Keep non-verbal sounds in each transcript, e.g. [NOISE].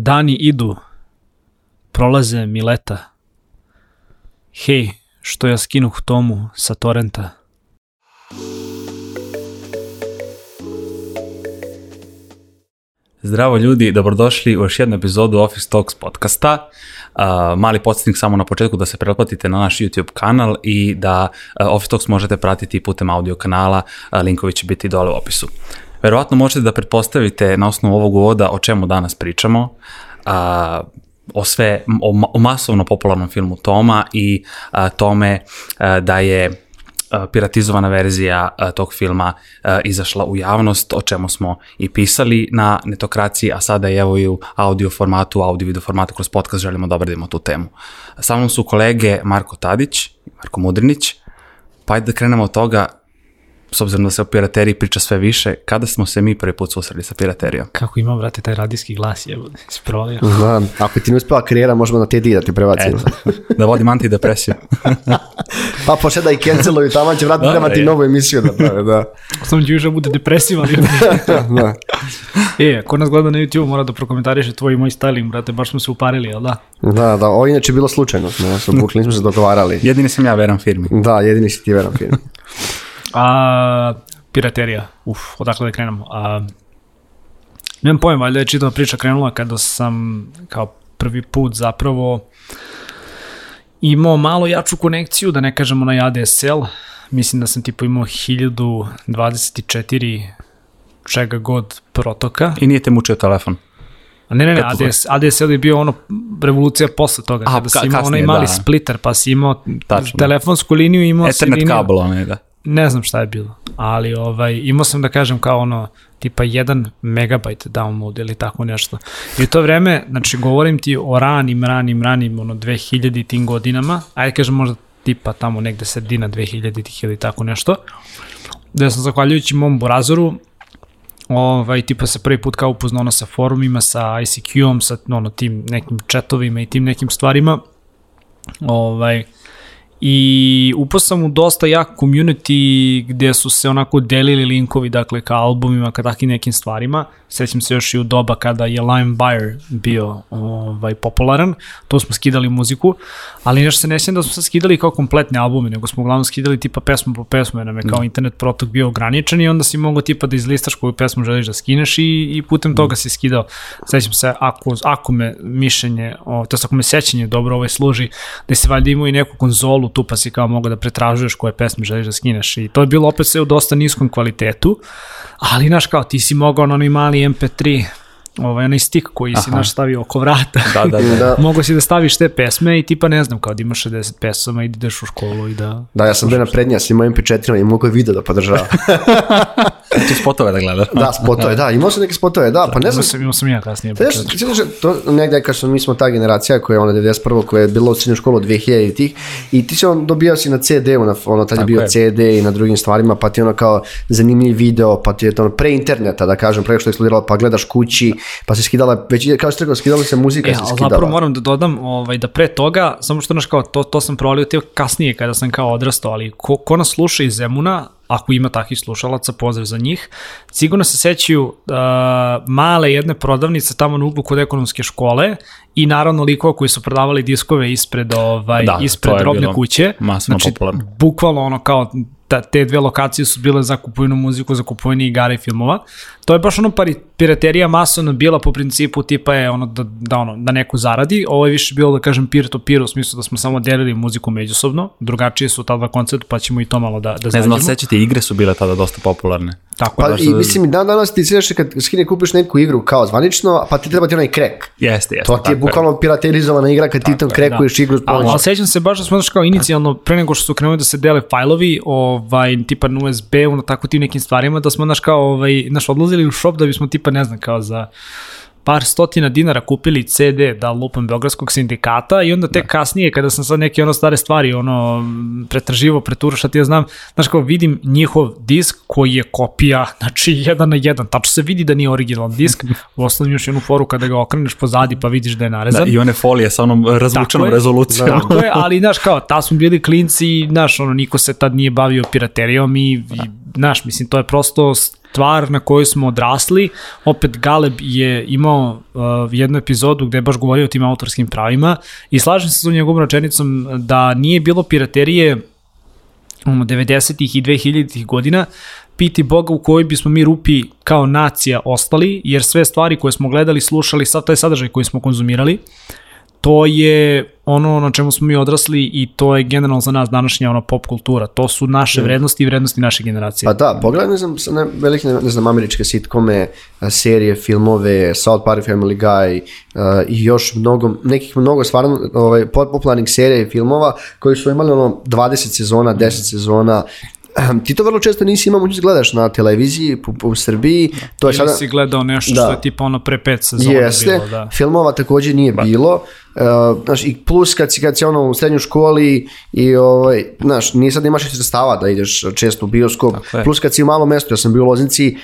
Dani idu, prolaze mi leta. Hej, što ja skinuh tomu sa torrenta. Zdravo ljudi, dobrodošli u još jednu epizodu Office Talks podcasta. Uh, mali podsjetnik samo na početku da se pretplatite na naš YouTube kanal i da uh, Office Talks možete pratiti putem audio kanala, uh, linkovi će biti dole u opisu. Verovatno možete da pretpostavite na osnovu ovog uvoda o čemu danas pričamo, a, o sve, o, o masovno popularnom filmu Toma i a, tome a, da je piratizovana verzija tog filma izašla u javnost, o čemu smo i pisali na netokraciji, a sada je evo i u audio formatu, audio video formatu kroz podcast želimo da obradimo tu temu. Sa mnom su kolege Marko Tadić Marko Mudrinić, pa ajde da krenemo od toga s obzirom da se o pirateriji priča sve više, kada smo se mi prvi put susreli sa piraterijom? Kako ima, brate, taj radijski glas je sprovio. Da, ako ti ne uspela karijera, možemo na te di da ti prebacimo. da vodim antidepresiju. [LAUGHS] pa pošle da i canceluju, tamo će vratiti da, ti novu emisiju da prave, da. Samo će više bude depresivan. [LAUGHS] da. E, ko nas gleda na YouTube mora da prokomentariše tvoj i moj styling, brate, baš smo se uparili, jel da? Da, da, ovo inače bilo slučajno, ne, smo bukli, nismo se dogovarali. Jedini sam ja veran firmi. Da, jedini si ti veran firmi. [LAUGHS] A, piraterija, uf, odakle da krenemo. A, nemam pojem, valjda je čitava priča krenula kada sam kao prvi put zapravo imao malo jaču konekciju, da ne kažemo na ADSL. Mislim da sam tipo imao 1024 čega god protoka. I nije te mučio telefon? A ne, ne, ne, ADS, ADSL je bio ono revolucija posle toga, A, kada si imao onaj mali da. splitter, pa si imao Tačno. telefonsku liniju, imao Ethernet si liniju... kabel, onaj, da ne znam šta je bilo, ali ovaj, imao sam da kažem kao ono, tipa 1 megabajt download ili tako nešto. I u to vreme, znači govorim ti o ranim, ranim, ranim, ono 2000 tim godinama, ajde kažem možda tipa tamo negde sredina 2000 tih ili tako nešto, da sam zahvaljujući mom burazoru ovaj, tipa se prvi put kao upoznao ono sa forumima, sa ICQ-om, sa ono, tim nekim chatovima i tim nekim stvarima, ovaj, i upao sam u dosta jak community gde su se onako delili linkovi, dakle, ka albumima, ka takim nekim stvarima. Sećam se još i u doba kada je Lime Buyer bio ovaj, popularan, to smo skidali muziku, ali nešto se ne sjećam da smo se skidali kao kompletne albume, nego smo uglavnom skidali tipa pesmu po pesmu, jer nam je kao mm. internet protok bio ograničen i onda si mogao tipa da izlistaš koju pesmu želiš da skineš i, i putem toga si skidao. Sećam se, ako, ako me mišljenje, to ako me sećanje dobro ovaj služi, da se valjda imao i neku konzolu tu pa si kao mogao da pretražuješ koje pesme želiš da skineš i to je bilo opet sve u dosta niskom kvalitetu, ali znaš kao ti si mogao na onaj mali MP3 ovaj onaj stik koji Aha. si naš stavio oko vrata. Da, da, da. [LAUGHS] da. Mogu si da staviš te pesme i tipa ne znam, kao da imaš 60 pesama i ideš u školu i da... Da, ja sam bio na prednja, sam imao MP4 i mogu video da podržava. [LAUGHS] Ti spotove da gledaš. Da, spotove, da, imao sam neke spotove, da, pa ne znam. Sam, imao sam ja kasnije. Pa, znaš, to negde kad smo, mi smo ta generacija koja je ona 91. koja je bila u srednjoj školu 2000 i tih i ti si on dobijao si na CD-u, na, ono tad je bio je. CD i na drugim stvarima, pa ti ono kao zanimljiv video, pa ti je to ono pre interneta, da kažem, pre što je eksplodiralo, pa gledaš kući, pa se skidala, već kao što rekao, skidala se muzika, e, se skidala. Zapravo moram da dodam ovaj, da pre toga, samo što naš kao, to, to sam prolio te kasnije kada sam kao odrastao, ali ko, ko nas sluša iz Zemuna, ako ima takvih slušalaca, pozdrav za njih. Sigurno se sećaju uh, male jedne prodavnice tamo na uglu kod ekonomske škole i naravno likova koji su prodavali diskove ispred ovaj da, ispred robne kuće. Znači, popularno. bukvalno ono kao ta, te dve lokacije su bile za kupovinu muziku, za kupovinu igara i filmova. To je baš ono pari, piraterija masovno bila po principu tipa je ono da, da, ono, da neko zaradi. Ovo je više bilo da kažem peer to peer u smislu da smo samo delili muziku međusobno. Drugačije su ta dva koncepta pa ćemo i to malo da, da Ne znam, sećate, igre su bile tada dosta popularne. Tako, pa, da, i mislim, dan danas ti sviđaš kad skine kupiš neku igru kao zvanično, pa ti treba ti onaj krek. Jeste, jeste. To ti je bukvalno piraterizovana igra kad tako ti tom krekuješ da. igru. Ali, ali sećam se baš da smo kao inicijalno, pre nego što su krenuli da se dele fajlovi, ovaj, tipa na USB-u, na tako tim nekim stvarima, da smo, naš kao, ovaj, naš odlazili u shop da bismo tipa, ne znam, kao za par stotina dinara kupili CD, da lupam Beogradskog sindikata i onda te da. kasnije kada sam sad neke ono stare stvari ono pretraživo, preturušati, ti ja znam, znaš kao vidim njihov disk koji je kopija, [LAUGHS] znači jedan na jedan, tačno se vidi da nije originalan disk, [LAUGHS] u osnovnom još jednu foru kada ga okreneš pozadi pa vidiš da je narezan. Da, I one folije sa onom razvučenom tako rezolucijom. Tako je, [LAUGHS] ali znaš kao, ta smo bili klinci i znaš, ono, niko se tad nije bavio piraterijom i, i znaš, mislim, to je prosto stvar na kojoj smo odrasli. Opet Galeb je imao uh, jednu epizodu gde je baš govorio o tim autorskim pravima i slažem se s njegovom rečenicom da nije bilo piraterije um, 90-ih i 2000-ih godina, piti Boga u kojoj bismo mi rupi kao nacija ostali, jer sve stvari koje smo gledali, slušali, sad taj sadržaj koji smo konzumirali, to je ono na čemu smo mi odrasli i to je generalno za nas današnja ono pop kultura. To su naše vrednosti i vrednosti naše generacije. Pa da, pogledaj, ne znam, ne, velike, ne, ne znam, američke sitkome, serije, filmove, South Park, Family Guy uh, i još mnogo, nekih mnogo stvarno ovaj, popularnih serija i filmova koji su imali ono 20 sezona, 10 sezona ti to vrlo često nisi imao mogućnost da gledaš na televiziji u, u Srbiji. To je sada... si gledao nešto da. što je tipa ono pre pet sezona Jeste, bilo, da. filmova takođe nije ba. bilo. Uh, znaš, i plus kad si, kad si ono u srednjoj školi i ovaj, znaš, nije sad imaš sredstava da ideš često u bioskop, plus kad si u malom mestu, ja sam bio u Loznici,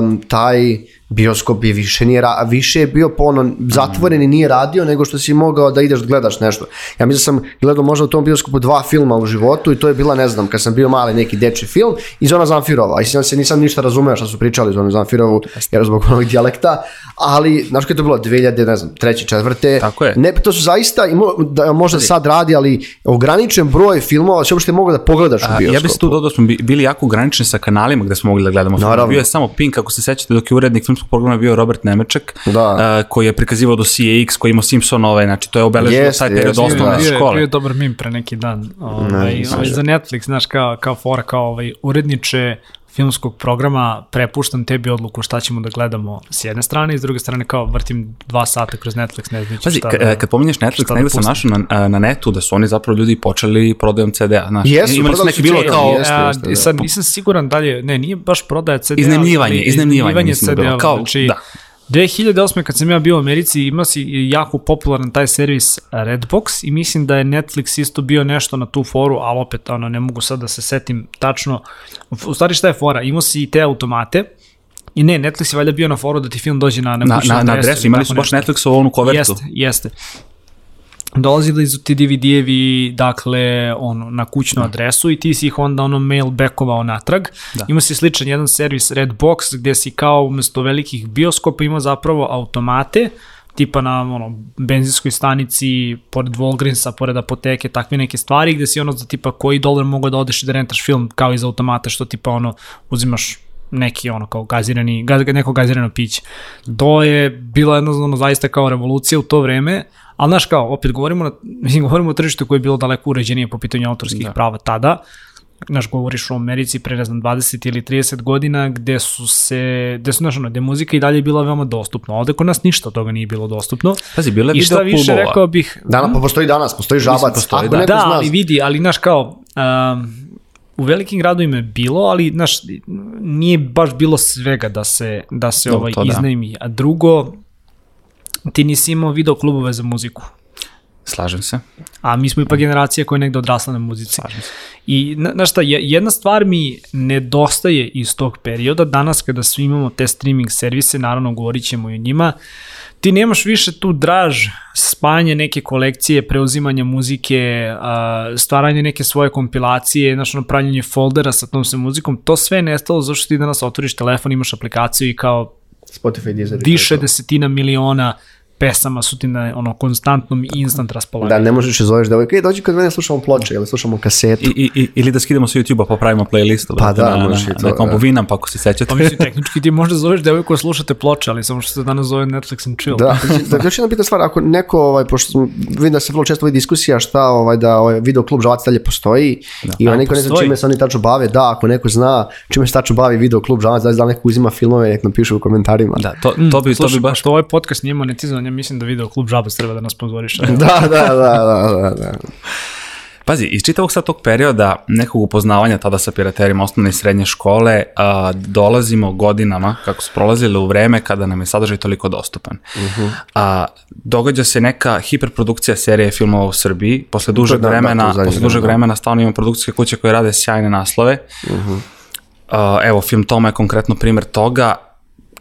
um, taj bioskop je više nije ra, više je bio ono zatvoren i nije radio nego što si mogao da ideš da gledaš nešto. Ja mislim da sam gledao možda u tom bioskopu dva filma u životu i to je bila ne znam kad sam bio mali neki deči film i Zona Zamfirova. I sam se nisam ništa razumeo šta su pričali Zona Zamfirovu jer zbog onog dijalekta, ali znaš kako je to bilo 2000 ne znam treće četvrte. Tako je. Ne, to su zaista da možda sad radi, ali ograničen broj filmova se uopšte mogu da pogledaš u bioskopu. Ja bih tu dodao da smo bili jako ograničeni sa kanalima gde smo mogli da gledamo film. Bio je samo Pink ako se sećate dok je urednik film filmskog programa bio Robert Nemeček, da. uh, koji je prikazivao do CAX, koji imao Simpsonove, znači to je obeležilo yes, taj period yes, osnovne da. škole. Bio je dobar mim pre neki dan. Ovaj, ne, ovaj, za Netflix, znaš, kao, kao fora, kao ovaj, uredniče filmskog programa prepuštam tebi odluku šta ćemo da gledamo s jedne strane i s druge strane kao vrtim dva sata kroz Netflix, ne znam Pazi, šta da, kad pominješ Netflix, negde da sam našao na, na netu da su oni zapravo ljudi počeli prodajom CD-a. Znaš, jesu, imali su neki bilo kao... Jeste, jeste, da. Sad nisam siguran dalje, ne, nije baš prodaja CD-a. Iznemljivanje, iznemljivanje, iznemljivanje CD-a, kao, znači, da 2008. kad sam ja bio u Americi imao si jako popularan taj servis Redbox i mislim da je Netflix isto bio nešto na tu foru, ali opet ono, ne mogu sad da se setim tačno. U stvari šta je fora? Imao si i te automate, I ne, Netflix je valjda bio na foru da ti film dođe na, na, na, na, na adresu. Imali su baš Netflix u onu kovertu. Jeste, jeste dolazili su ti DVD-evi, dakle, ono, na kućnu da. adresu i ti si ih onda ono mail backovao natrag. Da. Ima si sličan jedan servis Redbox gde si kao umesto velikih bioskopa ima zapravo automate, tipa na ono, benzinskoj stanici, pored Walgreens-a, pored apoteke, takve neke stvari, gde si ono za tipa koji dolar mogu da odeš i da rentaš film kao iz automata, što tipa ono, uzimaš neki ono kao gazirani, gaz, neko gazirano piće. To je bila jednostavno zaista kao revolucija u to vreme, Ali znaš kao, opet govorimo, na, [LAUGHS] mislim, govorimo o tržištu koje je bilo daleko uređenije po pitanju autorskih da. prava tada, znaš, govoriš o Americi pre, ne znam, 20 ili 30 godina, gde su se, gde su, znaš, ono, gde muzika i dalje bila veoma dostupna. Ovde kod nas ništa od toga nije bilo dostupno. Pazi, bilo je I šta više rekao bih... Dana, pa postoji danas, postoji žabac. Postoji, da, da ali vidi, ali, znaš, kao, um, u velikim gradovima je bilo, ali, znaš, nije baš bilo svega da se, da se Dobre, ovaj, da. iznajmi. A drugo, ti nisi imao video klubove za muziku. Slažem se. A mi smo ipak generacija koja je negde odrasla na muzici. Slažem se. I, znaš šta, jedna stvar mi nedostaje iz tog perioda, danas kada svi imamo te streaming servise, naravno govorit ćemo i o njima, ti nemaš više tu draž spajanje neke kolekcije, preuzimanja muzike, stvaranje neke svoje kompilacije, znaš, ono, pravljanje foldera sa tom se muzikom, to sve je nestalo zašto ti danas otvoriš telefon, imaš aplikaciju i kao Spotify, Deezer. Više desetina miliona pesama su ti na ono konstantnom i instant raspolaganju. Da, ne možeš da zoveš devojka, ej, dođi kod mene slušamo ploče ili slušamo kasetu. I, i, ili da skidamo sa YouTube-a pa pravimo playlistu. Pa da, na, možeš na, i to. Na kompovinam, pa ako se sećate. Pa mislim, tehnički ti možda zoveš devojku da slušate ploče, ali samo što se danas zove Netflix and chill. Da, da, još jedna bitna stvar, ako neko, ovaj, pošto vidim da se vrlo često vidi diskusija šta ovaj, da ovaj, video klub Žalac dalje postoji da. i ovaj, neko ne zna čime se oni tačno bave, da, ako neko zna čime se tačno bavi video klub Žalac, da li neko uzima filmove, nek nam piše u komentarima. Da, to, to bi, to bi baš... Što ovaj podcast nije monetizovan, ja mislim da video klub Žabac treba da nas sponzoriše. [LAUGHS] da, da, da, da, da, da. Pazi, iz čitavog sad tog perioda nekog upoznavanja tada sa piraterima osnovne i srednje škole, a, dolazimo godinama, kako su prolazile u vreme kada nam je sadržaj toliko dostupan. Uh mhm. -huh. a, događa se neka hiperprodukcija serije filmova u Srbiji, posle dužeg da, vremena, da, posle dužeg da. vremena stalno imamo produkcijske kuće koje rade sjajne naslove. Uh mhm. -huh. a, evo, film Toma je konkretno primer toga.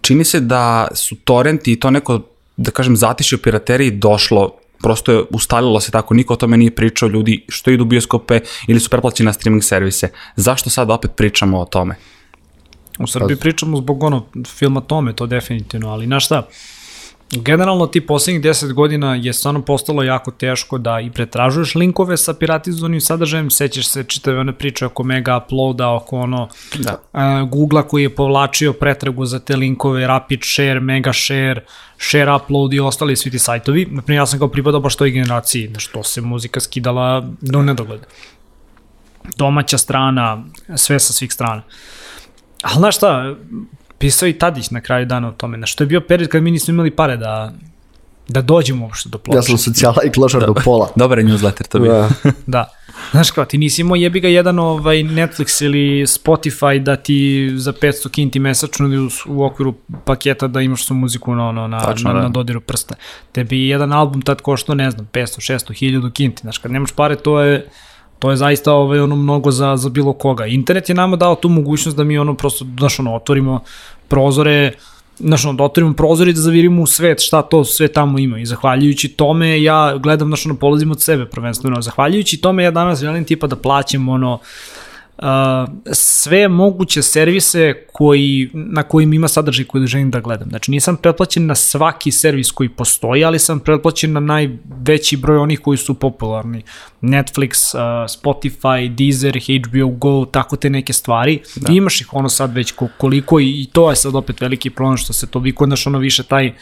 Čini se da su torrenti i to neko da kažem, zatiše u pirateriji došlo prosto je ustalilo se tako, niko o tome nije pričao, ljudi što idu u bioskope ili su preplaćeni na streaming servise. Zašto sad opet pričamo o tome? U Srbiji pa... pričamo zbog ono filma Tome, to definitivno, ali znaš šta, generalno ti poslednjih 10 godina je stvarno postalo jako teško da i pretražuješ linkove sa piratizovanim sadržajem, sećaš se čitave one priče oko mega uploada, oko ono da. uh, Google-a koji je povlačio pretragu za te linkove, rapid share, mega share, share upload i ostali svi ti sajtovi. Naprimjer, ja sam kao pripadao baš toj generaciji, da što se muzika skidala do nedogleda. Domaća strana, sve sa svih strana. Ali znaš šta, pisao i Tadić na kraju dana o tome, na što je bio period kad mi nismo imali pare da, da dođemo uopšte do ploča. Ja sam socijala i klošar do pola. [LAUGHS] Dobar je newsletter to bio. Da. [LAUGHS] da. Znaš kao, ti nisi imao jebi ga jedan ovaj Netflix ili Spotify da ti za 500 kinti mesečno u, u okviru paketa da imaš su muziku na, ono, na, Tačno, na, da. na dodiru prsta. Tebi jedan album tad košto, ne znam, 500, 600, 1000 kinti. Znaš, kad nemaš pare, to je To je zaista ovaj, ono mnogo za, za bilo koga. Internet je nama dao tu mogućnost da mi ono prosto, znaš, ono, otvorimo prozore, znaš, ono, da otvorimo prozore i da zavirimo u svet šta to sve tamo ima. I zahvaljujući tome ja gledam, znaš, ono, polazim od sebe prvenstveno. Zahvaljujući tome ja danas želim tipa da plaćam ono, sve moguće servise koji, na kojim ima sadržaj koji želim da gledam. Znači nisam pretplaćen na svaki servis koji postoji, ali sam pretplaćen na najveći broj onih koji su popularni. Netflix, uh, Spotify, Deezer, HBO Go, tako te neke stvari. Da. I imaš ih ono sad već koliko i, i to je sad opet veliki problem što se toliko, znaš, ono više taj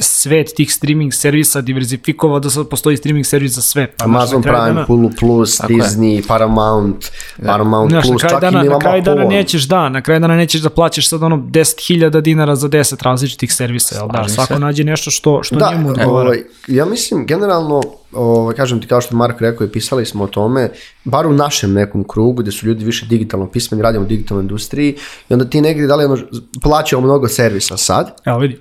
svet tih streaming servisa diverzifikovao da sad postoji streaming servis za sve. Pa, Amazon Prime, dana, Hulu Plus, Disney, je. Paramount, ja. Paramount znaš, Plus, čak dana, i Na kraju dana nećeš, da, na kraju dana nećeš da plaćaš sad ono 10.000 dinara za 10 različitih servisa, jel da? Svako nađe nešto što, što da, njemu odgovara. Ovaj, ja mislim, generalno, ovaj, kažem ti kao što Mark rekao i pisali smo o tome, bar u našem nekom krugu gde su ljudi više digitalno pismeni, radimo u digitalnoj industriji i onda ti negdje da li ono, plaćamo mnogo servisa sad. Evo vidi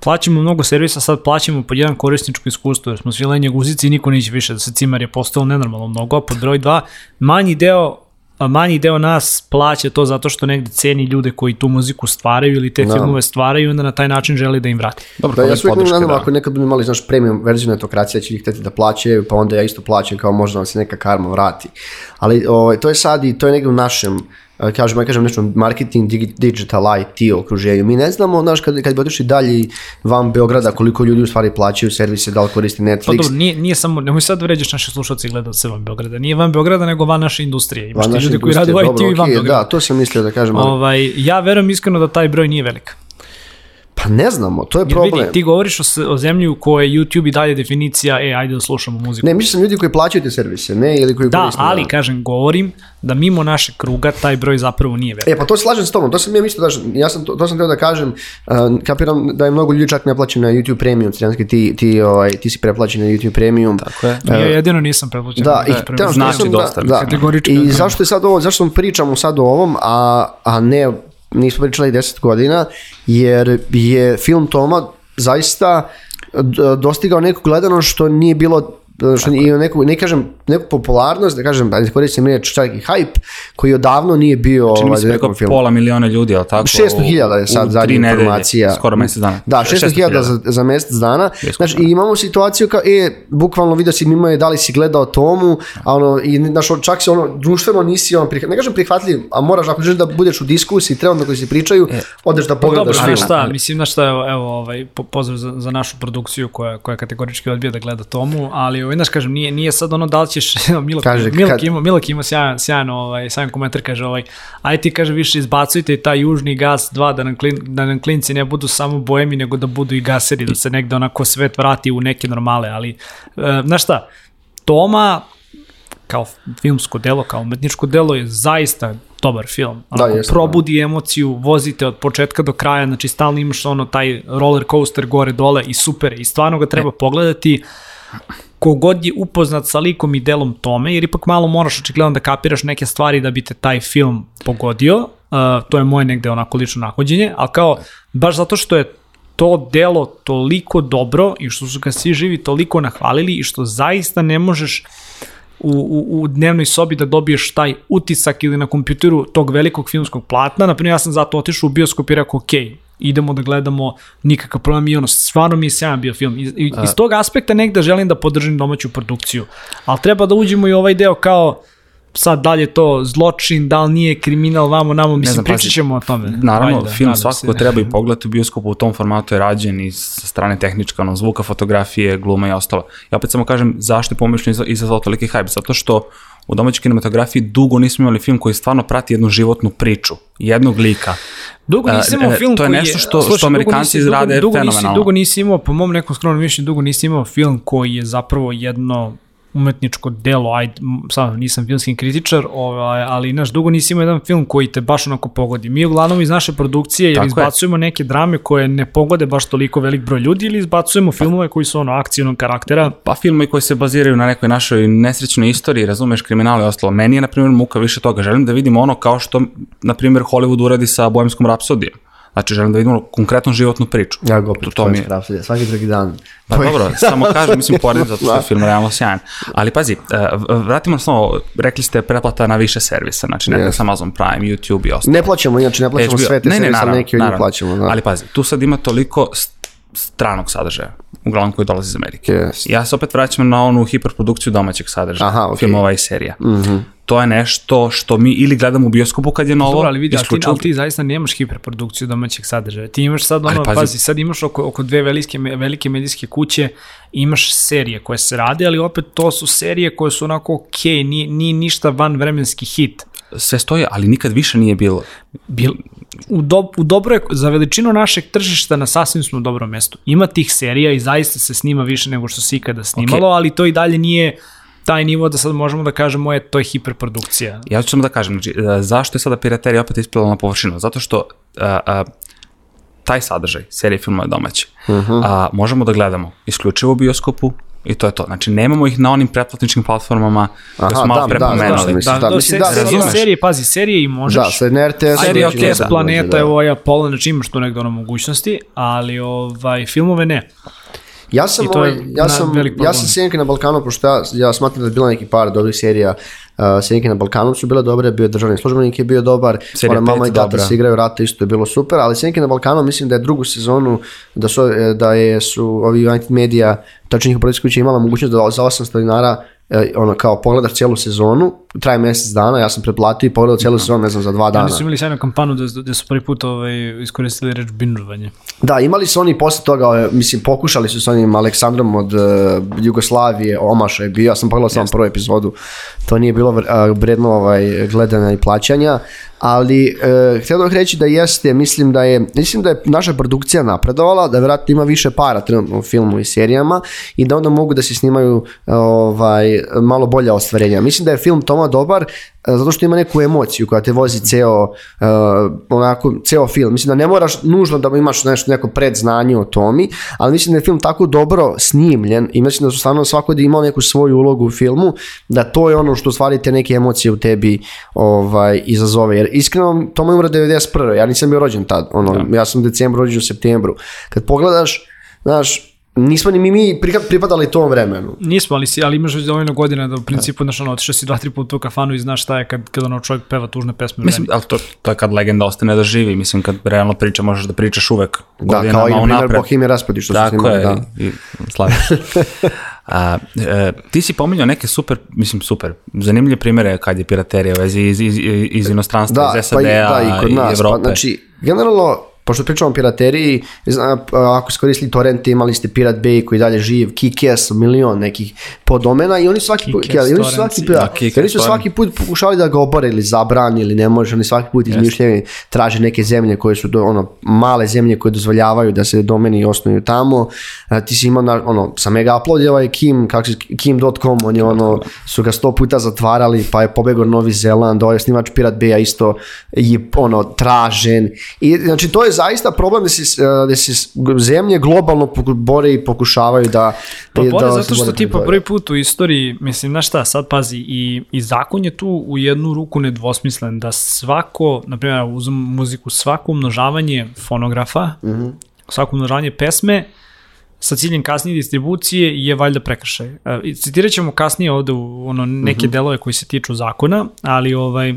plaćamo mnogo servisa, sad plaćamo pod jedan korisničko iskustvo, jer smo svi lenje guzici i niko neće više da se cimar je postao nenormalno mnogo, a pod broj dva, manji deo a manji deo nas plaća to zato što negde ceni ljude koji tu muziku stvaraju ili te no. Da. filmove stvaraju i onda na taj način želi da im vrati. Dobro, da, ja sve uvijek nadam, da. ako nekad bi imali znaš, premium verziju netokracije, će ih hteti da plaćaju, pa onda ja isto plaćam kao možda vam se neka karma vrati. Ali ovaj, to je sad i to je negde u našem kažem, ja kažem nešto marketing, digital IT okruženju. Mi ne znamo, znaš, kad, kad bi otišli dalje van Beograda, koliko ljudi u stvari plaćaju servise, da li koriste Netflix. Pa dobro, nije, nije samo, nemoj sad vređaš naše slušalce i gledalce van Beograda. Nije van Beograda, nego van naše industrije. Imaš ti ljudi koji rade u IT i van okay, Beograda. Da, to sam mislio da kažem. Ovaj, ja verujem iskreno da taj broj nije velik. Pa ne znamo, to je Jer problem. Vidi, ti govoriš o, o zemlji u kojoj YouTube i dalje definicija, e, ajde da slušamo muziku. Ne, mislim ljudi koji plaćaju te servise, ne, ili koji Da, ali, da. kažem, govorim da mimo našeg kruga taj broj zapravo nije velik. E, pa to se slažem s tobom, to sam ja mislio, da, ja sam, to, to sam teo da kažem, uh, kapiram da je mnogo ljudi čak ne plaćen na YouTube Premium, cijanski ti, ti, ovaj, ti si preplaćen na YouTube Premium. Tako je. Uh, ja jedino nisam preplaćen. Da, i teo, znači sam, dosta. Da, da. I zašto je sad ovo, zašto pričamo sad o ovom, a, a ne nismo pričali 10 godina, jer je film Toma zaista dostigao neku gledano što nije bilo što i neku, ne kažem, neku popularnost, da kažem, da koristim reč čak i hype, koji odavno nije bio Čini ovaj, preko film. pola miliona ljudi, ali tako? 600.000 je sad zadnja informacija. Skoro mesec dana. Da, 600.000 za, za mesec dana. Znači, i imamo situaciju kao, e, bukvalno video si mimo je da li si gledao tomu, a ono, i znaš, čak se ono, društveno nisi, ono, prihvat, ne kažem prihvatljiv, a moraš, ako želiš da budeš u diskusiji, trebno koji se pričaju, e, odeš da pogledaš film. Dobro, šta, mislim, znaš šta, evo, evo ovaj, pozdrav za, za našu produkciju koja, koja kategorički odbija da gleda tomu, ali ovaj, znaš, kažem, nije, nije sad ono da li ćeš, [LAUGHS] Milok, kaže, Milok, kad... ima, Milok ima sjajan, sjajan, ovaj, sjajan komentar, kaže, ovaj, aj ti, kaže, više izbacujte taj južni gas 2, da nam, klin, da nam klinci ne budu samo boemi, nego da budu i gaseri, da se negde onako svet vrati u neke normale, ali, e, znaš šta, Toma, kao filmsko delo, kao umetničko delo je zaista dobar film. Da, Onako, da, jesno, probudi da. emociju, vozite od početka do kraja, znači stalno imaš ono taj roller coaster gore dole i super i stvarno ga treba e. pogledati kogod je upoznat sa likom i delom tome, jer ipak malo moraš očigledno da kapiraš neke stvari da bi te taj film pogodio, uh, to je moje negde onako lično nahođenje, ali kao, baš zato što je to delo toliko dobro i što su ga svi živi toliko nahvalili i što zaista ne možeš u, u, u dnevnoj sobi da dobiješ taj utisak ili na kompjuteru tog velikog filmskog platna. Naprimjer, ja sam zato otišao u bioskop i rekao, ok, idemo da gledamo nikakav problem i ono, stvarno mi je sjajan bio film. Iz, iz tog aspekta negde želim da podržim domaću produkciju. Ali treba da uđemo i ovaj deo kao, sad da li je to zločin, da li nije kriminal, vamo, namo, mislim, znam, pričat ćemo o tome. Naravno, Ajde, film svakako treba i pogledati u bioskopu, u tom formatu je rađen i sa strane tehnička, ono, zvuka, fotografije, gluma i ostalo. Ja opet samo kažem zašto je pomišljeno izazvao toliki hype, zato što u domaćoj kinematografiji dugo nismo imali film koji stvarno prati jednu životnu priču, jednog lika. Dugo nisi imao film To je nešto što, slušaj, što Amerikanci nisi, izrade dugo, dugo fenomenalno. Nisi, dugo nisi imao, po mom nekom skromnom mišljenju, dugo nisi imao film koji je zapravo jedno umetničko delo, ajde, sad nisam filmski kritičar, ovaj, ali naš dugo nisi imao jedan film koji te baš onako pogodi. Mi uglavnom iz naše produkcije jer izbacujemo je. neke drame koje ne pogode baš toliko velik broj ljudi ili izbacujemo filmove koji su ono akcijnog karaktera. Pa filmovi koji se baziraju na nekoj našoj nesrećnoj istoriji, razumeš, kriminal i ostalo. Meni je, na primjer, muka više toga. Želim da vidim ono kao što, na primjer, Hollywood uradi sa Bojemskom rapsodijom Znači, želim da vidimo konkretnu životnu priču. Ja go opet to mi je... svaki drugi dan. Pa dobro, samo kažem, mislim, poredim zato što je [LAUGHS] film realno sjajan. Ali pazi, uh, vratimo se samo, rekli ste pretplata na više servisa, znači Netflix, yes. Amazon Prime, YouTube i ostalo. Ne plaćamo, inače ne plaćamo HBO. sve te ne, servise, ali neki od njih plaćamo. Da. Ali pazi, tu sad ima toliko stranog sadržaja, uglavnom koji dolazi iz Amerike. Yes. Ja se opet vraćam na onu hiperprodukciju domaćeg sadržaja, Aha, okay. filmova i serija. Mm -hmm to je nešto što mi ili gledamo u bioskopu kad je novo. Dobro, ali vidi, ali ti, ali ti zaista nemaš hiperprodukciju domaćeg sadržaja. Ti imaš sad ono, pazi, pazi, sad imaš oko, oko dve velike, velike medijske kuće, imaš serije koje se rade, ali opet to su serije koje su onako ok, nije, nije ništa van vremenski hit. Sve stoje, ali nikad više nije bilo. Bil, u, do, u dobro je, za veličinu našeg tržišta na sasvim smo dobrom mestu. Ima tih serija i zaista se snima više nego što se ikada snimalo, okay. ali to i dalje nije taj nivo da sad možemo da kažemo je to je hiperprodukcija. Ja ću samo da kažem, znači, e, zašto je sada piraterija opet ispila na površinu? Zato što a, a, taj sadržaj, serije filmova domaće, uh mhm. -huh. a, možemo da gledamo isključivo u bioskopu, I to je to. Znači, nemamo ih na onim pretplatničkim platformama koje smo malo da, prepomenuli. Da, da, da, da, da, se, da, serije, serije, pazi, serije i možeš. Da, sve na RTS. Serije, ok, da, planeta, da. evo, ja Apollo, znači imaš tu negde ono mogućnosti, ali ovaj, filmove ne. Ja sam, ovaj, ja sam, ja sam Sjenke na Balkanu, pošto ja, ja smatram da je bila neki par dobrih serija uh, Sjenke na Balkanu su bile dobre, bio je državni službenik je bio dobar, Serija mama i tata se igraju rata isto je bilo super, ali Sjenke na Balkanu mislim da je drugu sezonu, da su, da je, su ovi United Media, tačnije ih kuća imala mogućnost da za 800 dinara ono kao pogledaš cijelu sezonu, traje mjesec dana, ja sam pretplatio i pogledao cijelu sezonu, ne znam, za dva dana. Oni su imali sjajnu kampanu da, da su prvi put ovaj, iskoristili reč binžovanje. Da, imali su oni posle toga, ovaj, mislim, pokušali su s onim Aleksandrom od uh, Jugoslavije, Omaša je bio, ja sam pogledao samo prvu epizodu, to nije bilo vredno ovaj, gledanja i plaćanja, ali uh, htio bih reći da jeste, mislim da je, mislim da je naša produkcija napredovala, da vjerojatno ima više para trenutno u filmu i serijama i da onda mogu da se snimaju ovaj, malo bolja ostvarenja. Mislim da je film Toma dobar E, zato što ima neku emociju koja te vozi ceo, uh, onako, ceo film. Mislim da ne moraš nužno da imaš nešto, neko predznanje o tomi, ali mislim da je film tako dobro snimljen i mislim da su stvarno svako da imao neku svoju ulogu u filmu, da to je ono što stvari te neke emocije u tebi ovaj, izazove. Jer iskreno, Toma je umro 91. Ja nisam bio rođen tad. Ono, ja. Da. ja sam u decembru rođen u septembru. Kad pogledaš, znaš, nismo ni mi, mi pripadali tom vremenu. Nismo, ali, si, ali imaš već dovoljno godina da u principu, znaš, ono, otišao si dva, tri puta u kafanu i znaš šta je kad, kad ono čovjek peva tužne pesme. Mislim, ali to, to je kad legenda ostane da živi, mislim, kad realno priča, možeš da pričaš uvek Da, kao i na primjer Bohemia Raspadi, što Tako su snimali, da. I, i [LAUGHS] A, e, ti si pominjao neke super, mislim super, zanimljive primere kad je piraterija u vezi iz, iz, iz inostranstva, da, iz SAD-a pa i, da, i, kod nas, i pa Evrope. Pa, znači, generalno, pošto pričamo o pirateriji, ako ste koristili torrente, imali ste Pirate Bay koji dalje živ, Kick-Ass, milion nekih podomena i oni svaki put, ja, oni svaki, da, oni su svaki put pokušali da ga obore ili zabrani ili ne može, oni svaki put izmišljaju, traže neke zemlje koje su do, ono, male zemlje koje dozvoljavaju da se domeni osnuju tamo. A, ti si imao, na, ono, sa mega upload je ovaj Kim, kako se, Kim.com, on je ono, su ga sto puta zatvarali, pa je pobegao Novi Zeland, ovaj snimač Pirate Bay isto je ono, tražen. I, znači, to je zaista problem da se, da se zemlje globalno bore i pokušavaju da... Pa bore da zato što ti po prvi put u istoriji, mislim, znaš šta, sad pazi, i, i zakon je tu u jednu ruku nedvosmislen, da svako, na primjer, uzem muziku, svako umnožavanje fonografa, mm -hmm. svako umnožavanje pesme, sa ciljem kasnije distribucije je valjda prekršaj. E, citirat ćemo kasnije ovde u ono, neke mm -hmm. delove koji se tiču zakona, ali ovaj,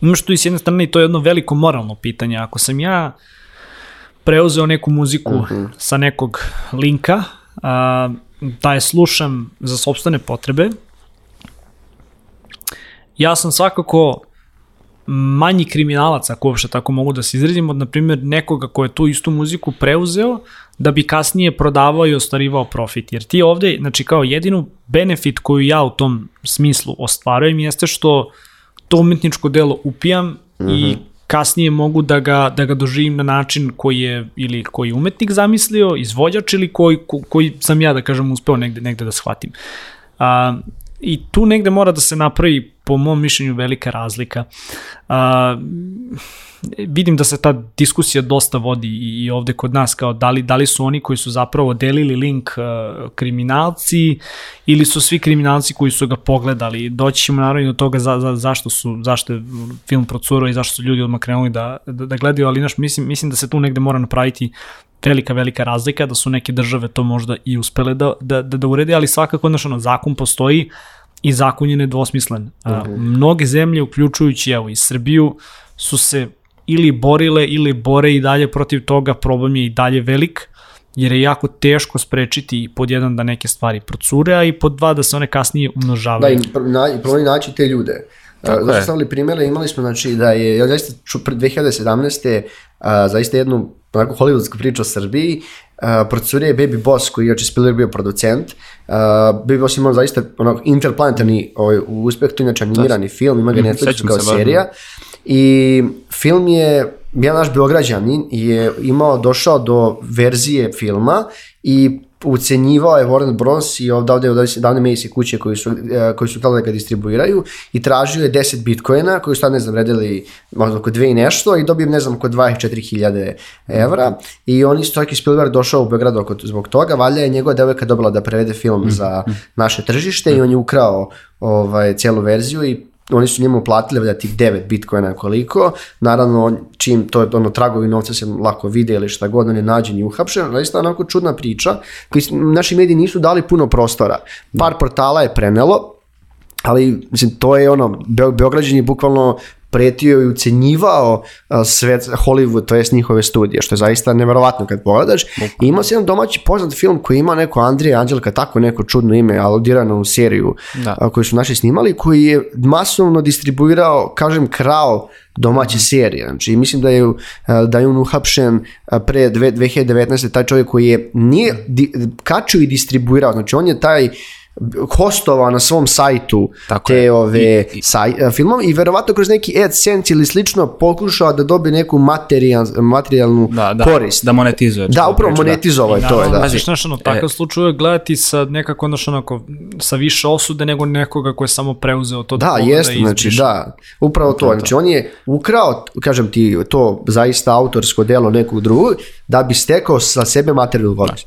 imaš tu i s jedne strane i to je jedno veliko moralno pitanje. Ako sam ja preuzeo neku muziku uh mhm. -huh. sa nekog linka, a, da je slušam za sobstvene potrebe, ja sam svakako manji kriminalac, ako uopšte tako mogu da se izredim, od, na primjer, nekoga ko je tu istu muziku preuzeo, da bi kasnije prodavao i ostvarivao profit. Jer ti ovde, znači kao jedinu benefit koju ja u tom smislu ostvarujem jeste što to umetničko delo upijam mm -hmm. i mhm. kasnije mogu da ga, da ga doživim na način koji je ili koji umetnik zamislio, izvođač ili koji, ko, koji sam ja da kažem uspeo negde, negde da shvatim. A, I tu negde mora da se napravi po mom mišljenju velika razlika. A, vidim da se ta diskusija dosta vodi i, i ovde kod nas kao da li, da li su oni koji su zapravo delili link uh, kriminalci ili su svi kriminalci koji su ga pogledali. Doći ćemo naravno do toga za, za, zašto su zašto je film procurao i zašto su ljudi odmah krenuli da, da, da gledaju, ali naš, mislim, mislim da se tu negde mora napraviti velika, velika razlika, da su neke države to možda i uspele da, da, da, da urede, ali svakako, znaš, ono, zakon postoji i zakon je nedvosmislen. Uh -huh. A, mnoge zemlje, uključujući evo i Srbiju, su se ili borile ili bore i dalje protiv toga, problem je i dalje velik, jer je jako teško sprečiti pod jedan da neke stvari procure, a i pod dva da se one kasnije umnožavaju. Da, i, na, problem naći te ljude. Tako Zašto stavili primjere, imali smo znači da je, ja zaista ču, pred 2017. A, zaista jednu onako hollywoodsku priču o Srbiji, uh, procurio je Baby Boss koji je oči Spielberg bio producent. Uh, Baby Boss imao zaista onako interplanetarni ovaj, uspeh, to je inače animirani film, ima ga mhm, Netflix kao serija. I film je, jedan naš Beograđanin je imao, došao do verzije filma i ucenjivao je Warner Bros. i ovdje od davne Macy kuće koji su, e, koji su htjeli da ga distribuiraju i tražio je 10 bitcoina koji su tad ne znam redili možda oko dve i nešto i dobio ne znam oko 24.000 evra i oni su čak i Spielberg došao u Beograd oko, zbog toga, valja je njegova devojka dobila da prevede film mm. za naše tržište i on je ukrao ovaj, cijelu verziju i oni su njemu platili da tih 9 bitcoina koliko, naravno čim to je ono tragovi novca se lako vide ili šta god, on je nađen i uhapšen, zaista onako čudna priča, koji naši mediji nisu dali puno prostora. Par portala je prenelo, ali mislim to je ono Beograđan je bukvalno pretio i ucenjivao svet Hollywood, to jest njihove studije, što je zaista neverovatno kad pogledaš. I ima se jedan domaći poznat film koji ima neko Andrija Anđelka, tako neko čudno ime, aludirano u seriju da. koju su naši snimali, koji je masovno distribuirao, kažem, krao domaće mm. serije. Znači, mislim da je, da je on uhapšen pre 2019. taj čovjek koji je nije kačio i distribuirao, znači on je taj hostovao na svom sajtu Tako te je. ove I, i, saj, e, filmove i verovatno kroz neki AdSense ili slično pokušao da dobije neku materijal, materijalnu da, da, korist. Da monetizuje. Da, upravo monetizovao je da, to. Da. Pazi, znaš, ono, takav e, slučaj gledati sa nekako, znaš, onako, sa više osude nego nekoga ko je samo preuzeo to da, da jeste, da znači, da, upravo to. Znači, on je ukrao, kažem ti, to zaista autorsko delo nekog drugog, da bi stekao sa sebe materijalnu korist.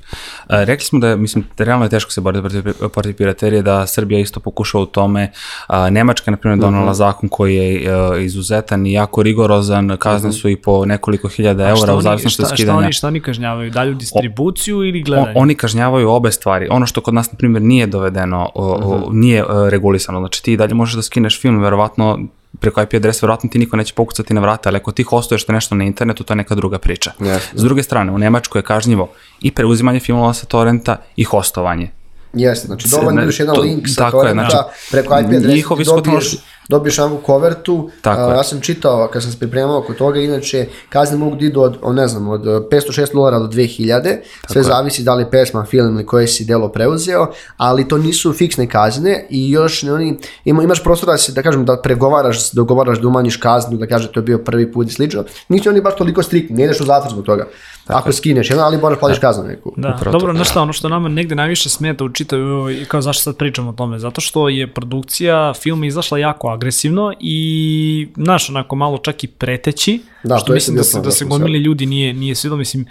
Da. Rekli smo da, mislim, da realno je teško se boriti protiv piraterije, da Srbija isto pokušava u tome. A, Nemačka, na primjer, donala uh mhm. -huh. zakon koji je a, e, izuzetan i jako rigorozan, kazne -huh. su i po nekoliko hiljada eura u zavisnosti od skidanja. Šta oni, šta oni kažnjavaju? Dalju distribuciju o, ili gledanje? On, oni kažnjavaju obe stvari. Ono što kod nas, na primjer, nije dovedeno, o, uh -huh. nije uh, regulisano. Znači ti dalje možeš da skineš film, verovatno preko IP adresa verovatno ti niko neće pokucati na vrata, ali ako ti hostuješ to nešto na internetu, to je neka druga priča. Yes. S druge strane, u Nemačkoj je kažnjivo i preuzimanje filmova sa torrenta i hostovanje. Jeste, znači dovoljno još jedan link sa torrenta znači, preko IP adresa dobiješ, dobiješ samo kovertu. Tako a, ja sam čitao kad sam se pripremao oko toga, inače kazne mogu da idu od, od ne znam, od 506 dolara do 2000, Tako sve je. zavisi da li pesma, film ili koje si delo preuzeo, ali to nisu fiksne kazne i još ne, oni, ima, imaš prostora da se, da kažem, da pregovaraš, da dogovaraš da umanjiš kaznu, da kaže to je bio prvi put i slično. Nisu oni baš toliko striktni, ne ideš u zatvor zbog toga. Tako Ako skineš jedan, ali moraš platiš da. kaznu neku. Da, Upravo dobro, znaš šta, ono što nama negde najviše smeta u čitavu, i kao zašto sad pričamo o tome, zato što je produkcija filma izašla jako agresivno i, znaš, onako malo čak i preteći, da, što mislim da se, da se gomili ljudi nije, nije svidlo, mislim,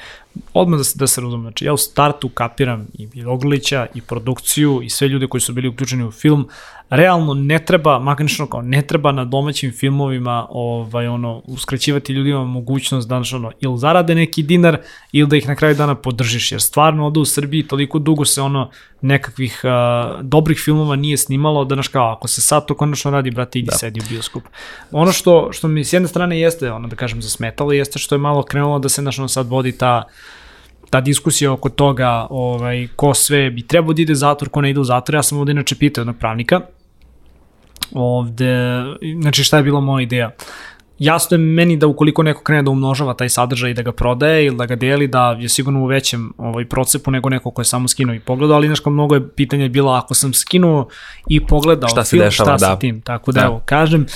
odmah da se, da se razumem, znači ja u startu kapiram i Roglića i produkciju i sve ljude koji su bili uključeni u film, realno ne treba, makanično kao ne treba na domaćim filmovima ovaj, ono, uskraćivati ljudima mogućnost da ono, ili zarade neki dinar ili da ih na kraju dana podržiš, jer stvarno ovde u Srbiji toliko dugo se ono nekakvih uh, dobrih filmova nije snimalo da naš kao ako se sad to konačno radi brate idi da. sedi u bioskop. Ono što što mi s jedne strane jeste ono da kažem zasmetalo jeste što je malo krenulo da se naš ono sad vodi ta ta diskusija oko toga ovaj, ko sve bi trebao da ide u zatvor, ko ne ide u zatvor. Ja sam ovde inače pitao jednog pravnika ovde, znači šta je bila moja ideja? jasno je meni da ukoliko neko krene da umnožava taj sadržaj i da ga prodaje ili da ga deli, da je sigurno u većem ovaj, procepu nego neko ko je samo skinuo i pogledao, ali znaš kao mnogo je pitanje bilo ako sam skinuo i pogledao šta se film, dešava, šta da. sa tim. Tako da, da. evo, kažem,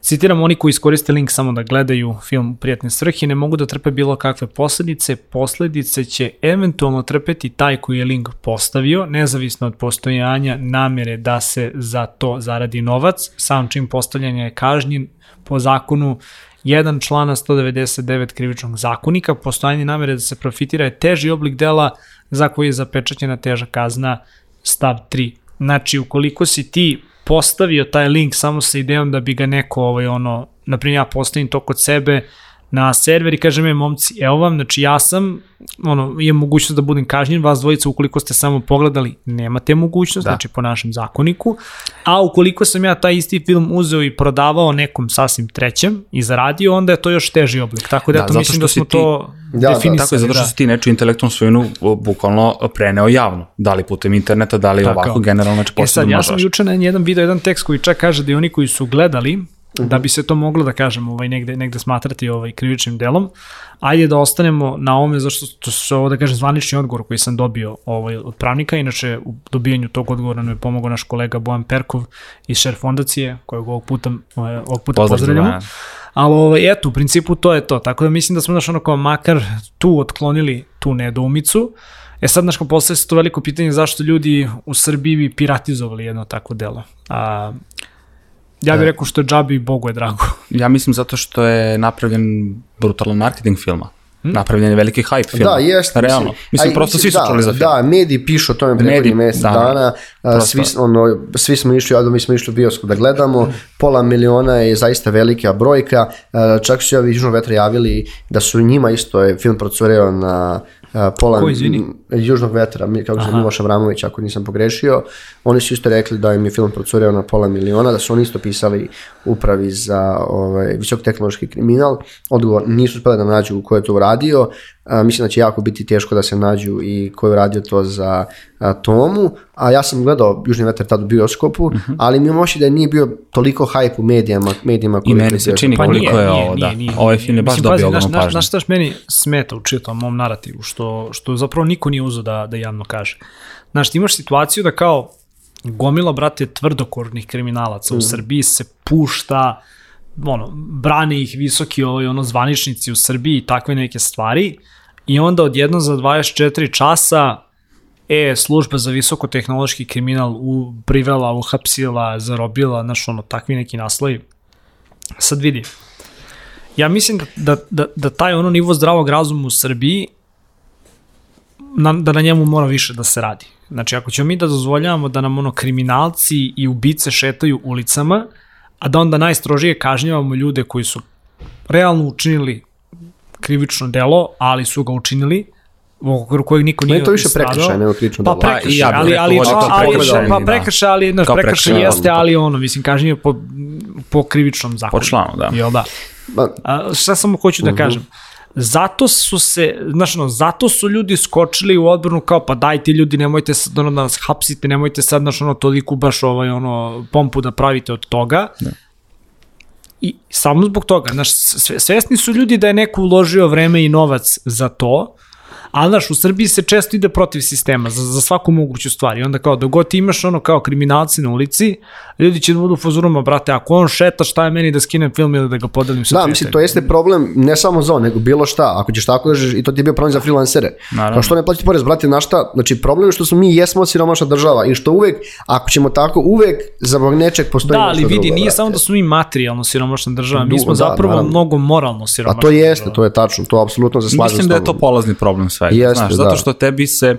Citiram, oni koji iskoriste link samo da gledaju film prijatne svrhe ne mogu da trpe bilo kakve posledice. Posledice će eventualno trpeti taj koji je link postavio, nezavisno od postojanja namere da se za to zaradi novac. Sam čim postavljanja je kažnjen po zakonu jedan člana 199 krivičnog zakonika, postojanje namere da se profitira je teži oblik dela za koji je zapečaćena teža kazna stav 3. Znači, ukoliko si ti postavio taj link samo sa idejom da bi ga neko, ovaj, ono, naprimjer ja postavim to kod sebe, na server i kažem je momci, evo vam, znači ja sam, ono, imam mogućnost da budem kažnjen, vas dvojica ukoliko ste samo pogledali, nemate mogućnost, da. znači po našem zakoniku, a ukoliko sam ja taj isti film uzeo i prodavao nekom sasvim trećem i zaradio, onda je to još teži oblik, tako da, da ja to mislim da smo ti... to da, definisali. Da, tako je, zato što da. si ti neču intelektualnu svojinu bukvalno preneo javno, da li putem interneta, da li tako. ovako generalno, znači E sad, ja sam juče na jedan video, jedan tekst koji čak kaže da i oni koji su gledali, -hmm. da bi se to moglo da kažem ovaj negde negde smatrati ovaj krivičnim delom. Ajde da ostanemo na ovome zašto to su ovo da kažem zvanični odgovor koji sam dobio ovaj od pravnika, inače u dobijanju tog odgovora nam je pomogao naš kolega Bojan Perkov iz Share fondacije, kojeg ovog puta ovaj, ovog puta pozdravljamo. Ali ovaj, eto, u principu to je to. Tako da mislim da smo naš ono kao makar tu otklonili tu nedoumicu. E sad, znaš, postoje se to veliko pitanje zašto ljudi u Srbiji bi piratizovali jedno takvo delo. A, Ja bih e. rekao što je džabi i Bogu je drago. [LAUGHS] Ja mislim zato što je napravljen brutalan marketing filma. Hmm? Napravljen je veliki hype film. Da, jeste. Realno. Mislim, mislim prosto mislim, svi su da, čuli za film. Da, mediji pišu o tome preko mesec da, dana. Prosto. Svi, ono, svi smo išli, ja mi smo išli u bioskop da gledamo. Pola miliona je zaista velika brojka. Čak su ovi Južnog vetra javili da su njima isto je film procureo na pola Ko, izvini? Južnog vetra, kako se Miloš Avramović, ako nisam pogrešio, oni su isto rekli da im je film procureo na pola miliona, da su oni isto pisali upravi za ovaj, visokotehnološki kriminal. Odgovor, nisu uspeli da nađu ko je to uradio. A, mislim da će jako biti teško da se nađu i ko je uradio to za a, Tomu. A ja sam gledao Južni vetar tad u bioskopu, uh mhm. -huh. ali mi je moći da nije bio toliko hype u medijama, medijama I meni se čini pa koliko nije, je ovo, nije, da. Nije, ovaj film je baš Mislim, dobio ogromnu pažnju. Znaš šta meni smeta u čitom mom narativu, što, što zapravo niko nije uzao da, da javno kaže. Znaš, ti imaš situaciju da kao gomila, brate, tvrdokornih kriminalaca mm. u Srbiji se pušta, ono, brane ih visoki ovaj, ono, zvaničnici u Srbiji i takve neke stvari i onda odjedno za 24 časa e, služba za visokotehnološki kriminal u, privela, uhapsila, zarobila, znaš, ono, takvi neki naslovi. Sad vidi, ja mislim da, da, da, da taj ono nivo zdravog razuma u Srbiji na, da na njemu mora više da se radi. Znači, ako ćemo mi da dozvoljavamo da nam ono kriminalci i ubice šetaju ulicama, a da onda najstrožije kažnjavamo ljude koji su realno učinili krivično delo, ali su ga učinili, u okviru kojeg niko nije stradao. to više prekršaj nego krivično pa delo. Pa prekršaj, ja ali, ali, ali, ali, pa prekršaj, ali, znaš, prekršaj jeste, ali ono, mislim, kažnjava po, po krivičnom zakonu. Po članu, da. Jel da? A, šta samo hoću da mhm. kažem? Zato su se, znaš, no, zato su ljudi skočili u odbranu kao, pa daj ti ljudi, nemojte sad, ono, da nas hapsite, nemojte sad, znaš, ono, toliko baš, ovaj, ono, pompu da pravite od toga. Ne. I samo zbog toga, znaš, svesni su ljudi da je neko uložio vreme i novac za to, Ali, znaš, u Srbiji se često ide protiv sistema za, za svaku moguću stvar. I onda kao, dogod ti imaš ono kao kriminalci na ulici, ljudi će da budu fazuruma, brate, ako on šeta, šta je meni da skinem film ili da ga podelim sa Da, mislim, to jeste problem ne samo za on, nego bilo šta. Ako ćeš tako da i to ti je bio problem za freelancere. Naravno. Kao što ne plaćati porez, brate, na šta? Znači, problem je što smo mi jesmo siromašna država i što uvek, ako ćemo tako, uvek za nečeg postoji Da, ali vidi, drugo, nije brate. samo da smo mi materijalno siromašna država, mi smo da, zapravo naravno. mnogo moralno siromašna A to jeste, država. to je tačno, to apsolutno se slažem Mislim da je to polazni problem svega. Jeste, znaš, zato da. što tebi se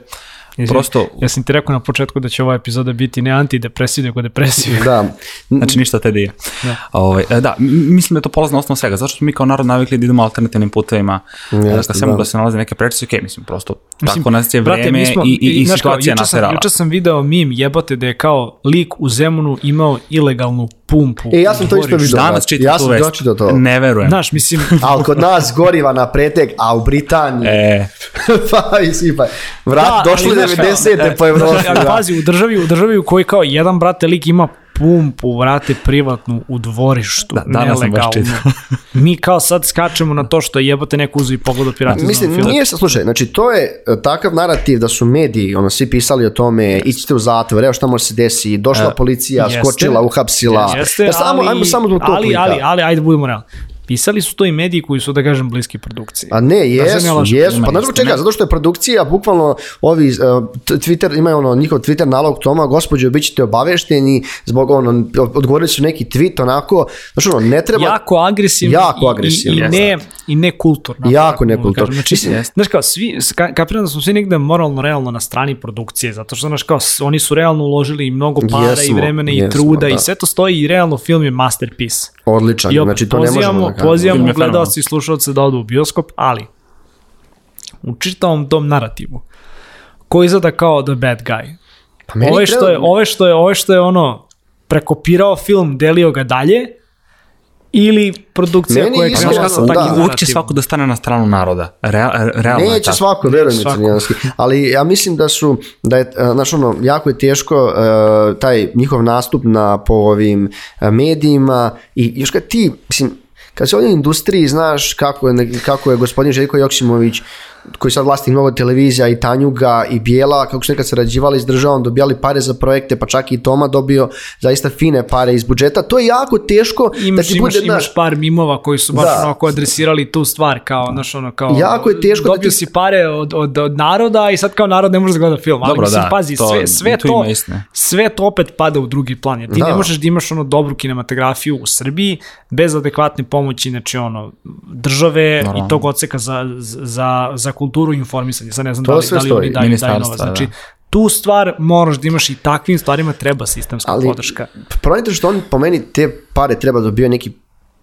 Izvim, prosto... Ja sam ti rekao na početku da će ova epizoda biti ne antidepresiv, nego depresiv. Da. [LAUGHS] znači ništa te dije. Da. Ove, ovaj, da, mislim da je to polazna osnova svega, zato što mi kao narod navikli da idemo alternativnim putevima, Jeste, da, da. da se nalaze neke prečice, ok, mislim, prosto mislim, tako nas je vreme brate, smo, i, i, i, situacija naterala. Juče sam video mim jebote da je kao lik u Zemunu imao ilegalnu pumpu. E, ja sam to isto vidio. Danas čitam ja tu vest. do to. Ne verujem. Znaš, mislim... [LAUGHS] Ali kod nas goriva na pretek, a u Britaniji... E. [LAUGHS] pa, mislim, pa, vrat, da, došli 90. te po Evropi. Ali, pazi, u državi, u državi u kojoj kao jedan brate lik ima pumpu, vrate, privatnu u dvorištu, Da, danas sam baš nelegalno. [LAUGHS] Mi kao sad skačemo na to što je jebote neko uzu i pogleda piratizovan Mislim, film. nije se, slušaj, znači to je e, takav narativ da su mediji, ono, svi pisali o tome, ićete u zatvor, evo šta može se desi, došla policija, Jeste. skočila, uhapsila. Jeste, Ja, samo, ali, ajmo samo tog ali, ali, ali, ajde budemo realni. Pisali su to i mediji koji su, da kažem, bliski produkciji. A ne, Da se ne jesu, lažemo. jesu. Ima Pa znaš zbog čega? Zato što je produkcija, bukvalno ovi uh, Twitter, imaju ono, njihov Twitter nalog toma, gospođo, bit ćete obavešteni zbog ono, odgovorili su neki tweet onako, znaš ono, ne treba... jako agresivno Jako i- agresivno, i, i, ne, i ne kulturno. Jako Tako mogu da nekulturno. kažem. Znači, Mislim, znaš kao, svi, ka, kapiram da smo svi negde moralno, realno na strani produkcije, zato što, znaš kao, oni su realno uložili i mnogo para i Jesmo, vremena i jesmo, truda i da. sve to stoji i realno film je masterpiece. Odličan, I opet, znači to ne možemo da. Pozivamo Film je gledalci i slušalce da odu u bioskop, ali u čitavom tom narativu, koji izgleda kao the bad guy, Pa meni ove što, treba- je, ove, što je, ove što je ono prekopirao film, delio ga dalje, ili produkcija Meni koja je krenula sa da. takvim Uvijek će svako da stane na stranu naroda. Real, realno je Neće tako. svako, verujem crnjanski. Ali ja mislim da su, da je, e, znaš ono, jako je teško e, taj njihov nastup na po ovim e, medijima i još kad ti, mislim, kad se ovdje u industriji znaš kako je, kako je gospodin Željko Joksimović koji sad vlasti mnogo televizija i Tanjuga i Bijela, kako su nekad sarađivali s državom, dobijali pare za projekte, pa čak i Toma dobio zaista fine pare iz budžeta. To je jako teško Imaš, da ti imaš, bude, imaš znaš, par mimova koji su baš Da. onako adresirali tu stvar kao, znaš, ono, kao Jako je teško da dobio ti- si pare od, od, od naroda i sad kao narod ne može da gleda film, ali Dobro, mislim, da, pazi, to- sve, sve, to, sve to opet pada u drugi plan, jer ti Da. ne možeš da imaš ono dobru kinematografiju u Srbiji bez adekvatne pomoći, znači ono, države Naravno. i tog odseka za, za, za kulturu i informisanje, sad ne znam To da li, da li oni daju, daju novac, znači, da. tu stvar moraš da imaš i takvim stvarima treba sistemska Ali- podrška. Je što on po meni te pare treba da dobio neki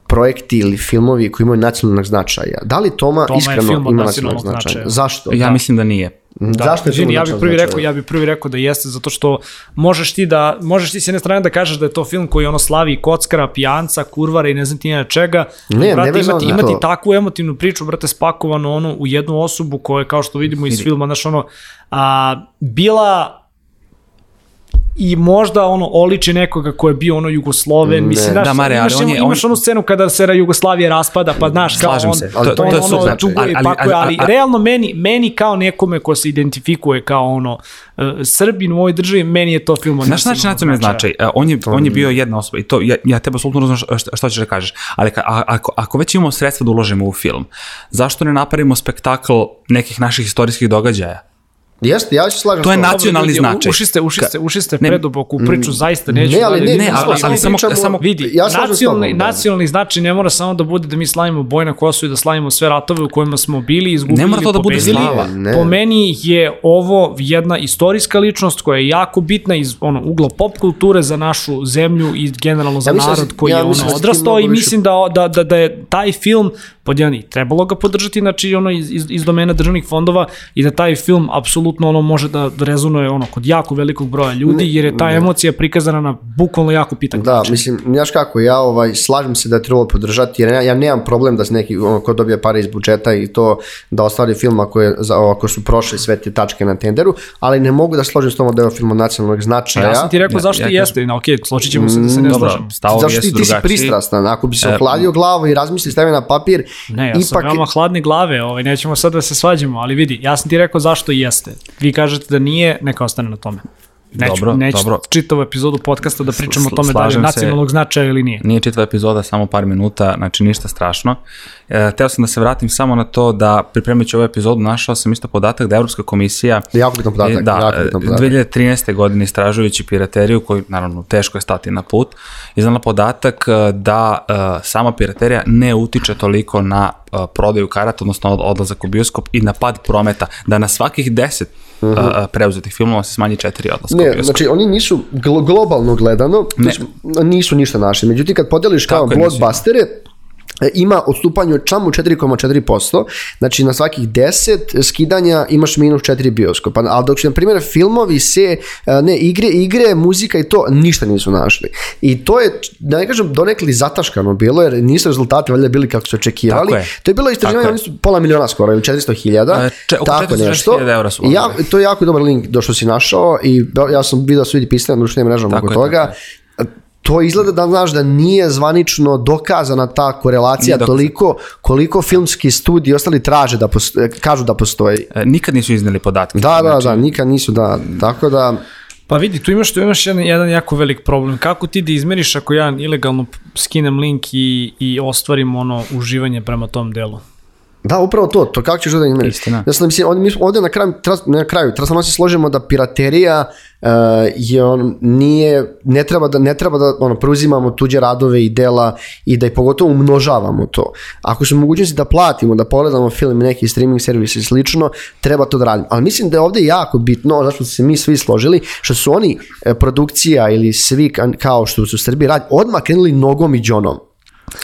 projekti ili filmovi koji imaju nacionalnog značaja. Da li Toma, Toma je iskreno ima nacionalnog nacionalnog značaja? značaja. Zašto? Ja Da. mislim da nije. Zašto je Izvini, film ja bih prvi značaja? rekao, ja bih prvi rekao da jeste zato što možeš ti da možeš ti s jedne strane da kažeš da je to film koji ono slavi kockara, pijanca, kurvara i ne znam ti ja čega. Ne, brate, nevezano imati, imati to. takvu emotivnu priču, brate, spakovano ono u jednu osobu koja je kao što vidimo iz filma, znaš ono, a, bila i možda ono oliči nekoga ko je bio ono Jugosloven, Ne. mislim, znaš, Da, Mare, ali imaš, on je- imaš on- onu scenu kada se Jugoslavija raspada, pa znaš, kao Slažem on, se. Ali To, to, to ono duguje, Ali, ali, pakuje, ali, ali- realno meni, meni kao nekome ko se identifikuje kao ono uh, Srbin u ovoj državi, meni je to film od Znaš znači nacionalni značaj? E, On je, on je bio jedna osoba i to, ja, ja tebe apsolutno razumem šta, šta, šta ćeš da kažeš, ali ka, a, ako, ako već imamo sredstva da uložimo u film, zašto ne napravimo spektakl nekih naših istorijskih događaja? Jeste, ja se slažem To je nacionalni značaj. Ušli ste, ušli ste, ušli ste preduboko u priču, zaista neću. Ne, ali ne, Ne, ne, ali- ali samo- pričamo- samo- Vidi, ja nacionalni, da. nacionalni značaj ne mora samo da bude da mi slavimo boj na Kosovu i da slavimo sve ratove u kojima smo bili, izgubili Ne mora to da bude pobedili. slava. Ne. Po meni je ovo jedna istorijska ličnost koja je jako bitna iz ono, ugla pop kulture za našu zemlju i generalno za Ja narod koji ja je ono da odrastao i mislim da, da, da, da je taj film pod jedan i trebalo ga podržati znači ono iz, iz, iz domena državnih fondova i da taj film apsolutno ono može da rezonuje ono kod jako velikog broja ljudi jer je ta emocija prikazana na bukvalno jako pitak Da, način. mislim, znaš kako, ja ovaj, slažem se da je trebalo podržati, jer ja, ja nemam problem da se neki, ono, ko dobije pare iz budžeta i to da ostvari film ako, je, za, ako su prošli sve te tačke na tenderu, ali ne mogu da složim s tom da je film od nacionalnog značaja. Ja sam ti rekao Ja- zašto ja i jeste, no, ok, složit ćemo se da se ne slažemo. stavovi Zašto ti, ti si pristrastan, ako bi se E, ohladio glavu i razmisli stavio na papir, Ne, ja sam ipak, veoma hladne glave, ovaj, nećemo sad da se svađamo, ali vidi, ja sam ti rekao zašto jeste. Vi kažete da nije, neka ostane na tome. Neću, Dobro, neću dobro. čitavu epizodu podcasta da pričamo o tome da je slažem se. nacionalnog značaja ili nije. Nije čitava epizoda, samo par minuta, znači ništa strašno. E, teo sam da se vratim samo na to da pripremajući ovu epizodu našao sam isto podatak da Evropska komisija Jako bitan podatak, e, da, jako bitan podatak. 2013. godine istražujući pirateriju, koji naravno teško je stati na put, iznala podatak e, da e, sama piraterija ne utiče toliko na e, prodaju karata, odnosno od- odlazak u bioskop i na pad prometa, da na svakih 10 e, preuzetih filmova se smanji četiri odlaska u Ne, bioskop. znači oni nisu glo- globalno gledano, Ne. ne. nisu ništa našli. Međutim, kad podeliš kao blockbustere, ima odstupanje od čamu 4,4%, znači na svakih 10 skidanja imaš minus 4 bioskopa, ali dok su, na primjer, filmovi, se, e, ne, igre, igre, muzika i to, ništa nisu našli. I to je, da ne kažem, donekli zataškano bilo, jer nisu rezultati valjda bili kako su očekivali. Tako je. To je bilo istraživanje, Tako je. oni su pola miliona skoro, ili 400 hiljada, E, tako 460 nešto. su ja, to je jako dobar link do što si našao i ja sam vidio da su vidi pisane na društvenim mrežama Tako oko je, toga. To izgleda da znaš da nije zvanično dokazana ta korelacija toliko koliko filmski studiji ostali traže da postoje, kažu da postoji. E, nikad nisu izneli podatke. Da, da, znači... da, nikad nisu, da. Tako da... Pa vidi, tu imaš, tu imaš jedan, jedan jako velik problem. Kako ti da izmeriš ako ja ilegalno skinem link i, i ostvarim ono uživanje prema tom delu? Da, upravo to, to kako ćeš da izmeriš. Istina. Ja sam, mislim, ovdje, mi, ovdje na kraju, na kraju, samo se složimo da piraterija uh, je on, nije, ne treba da, ne treba da ono, preuzimamo tuđe radove i dela i da i pogotovo umnožavamo to. Ako su mogućnosti da platimo, da pogledamo film neki streaming servis i slično, treba to da radimo. Ali mislim da je ovdje jako bitno, zašto se mi svi složili, što su oni e, produkcija ili svi kao što su u Srbiji radi, odmah krenuli nogom i džonom.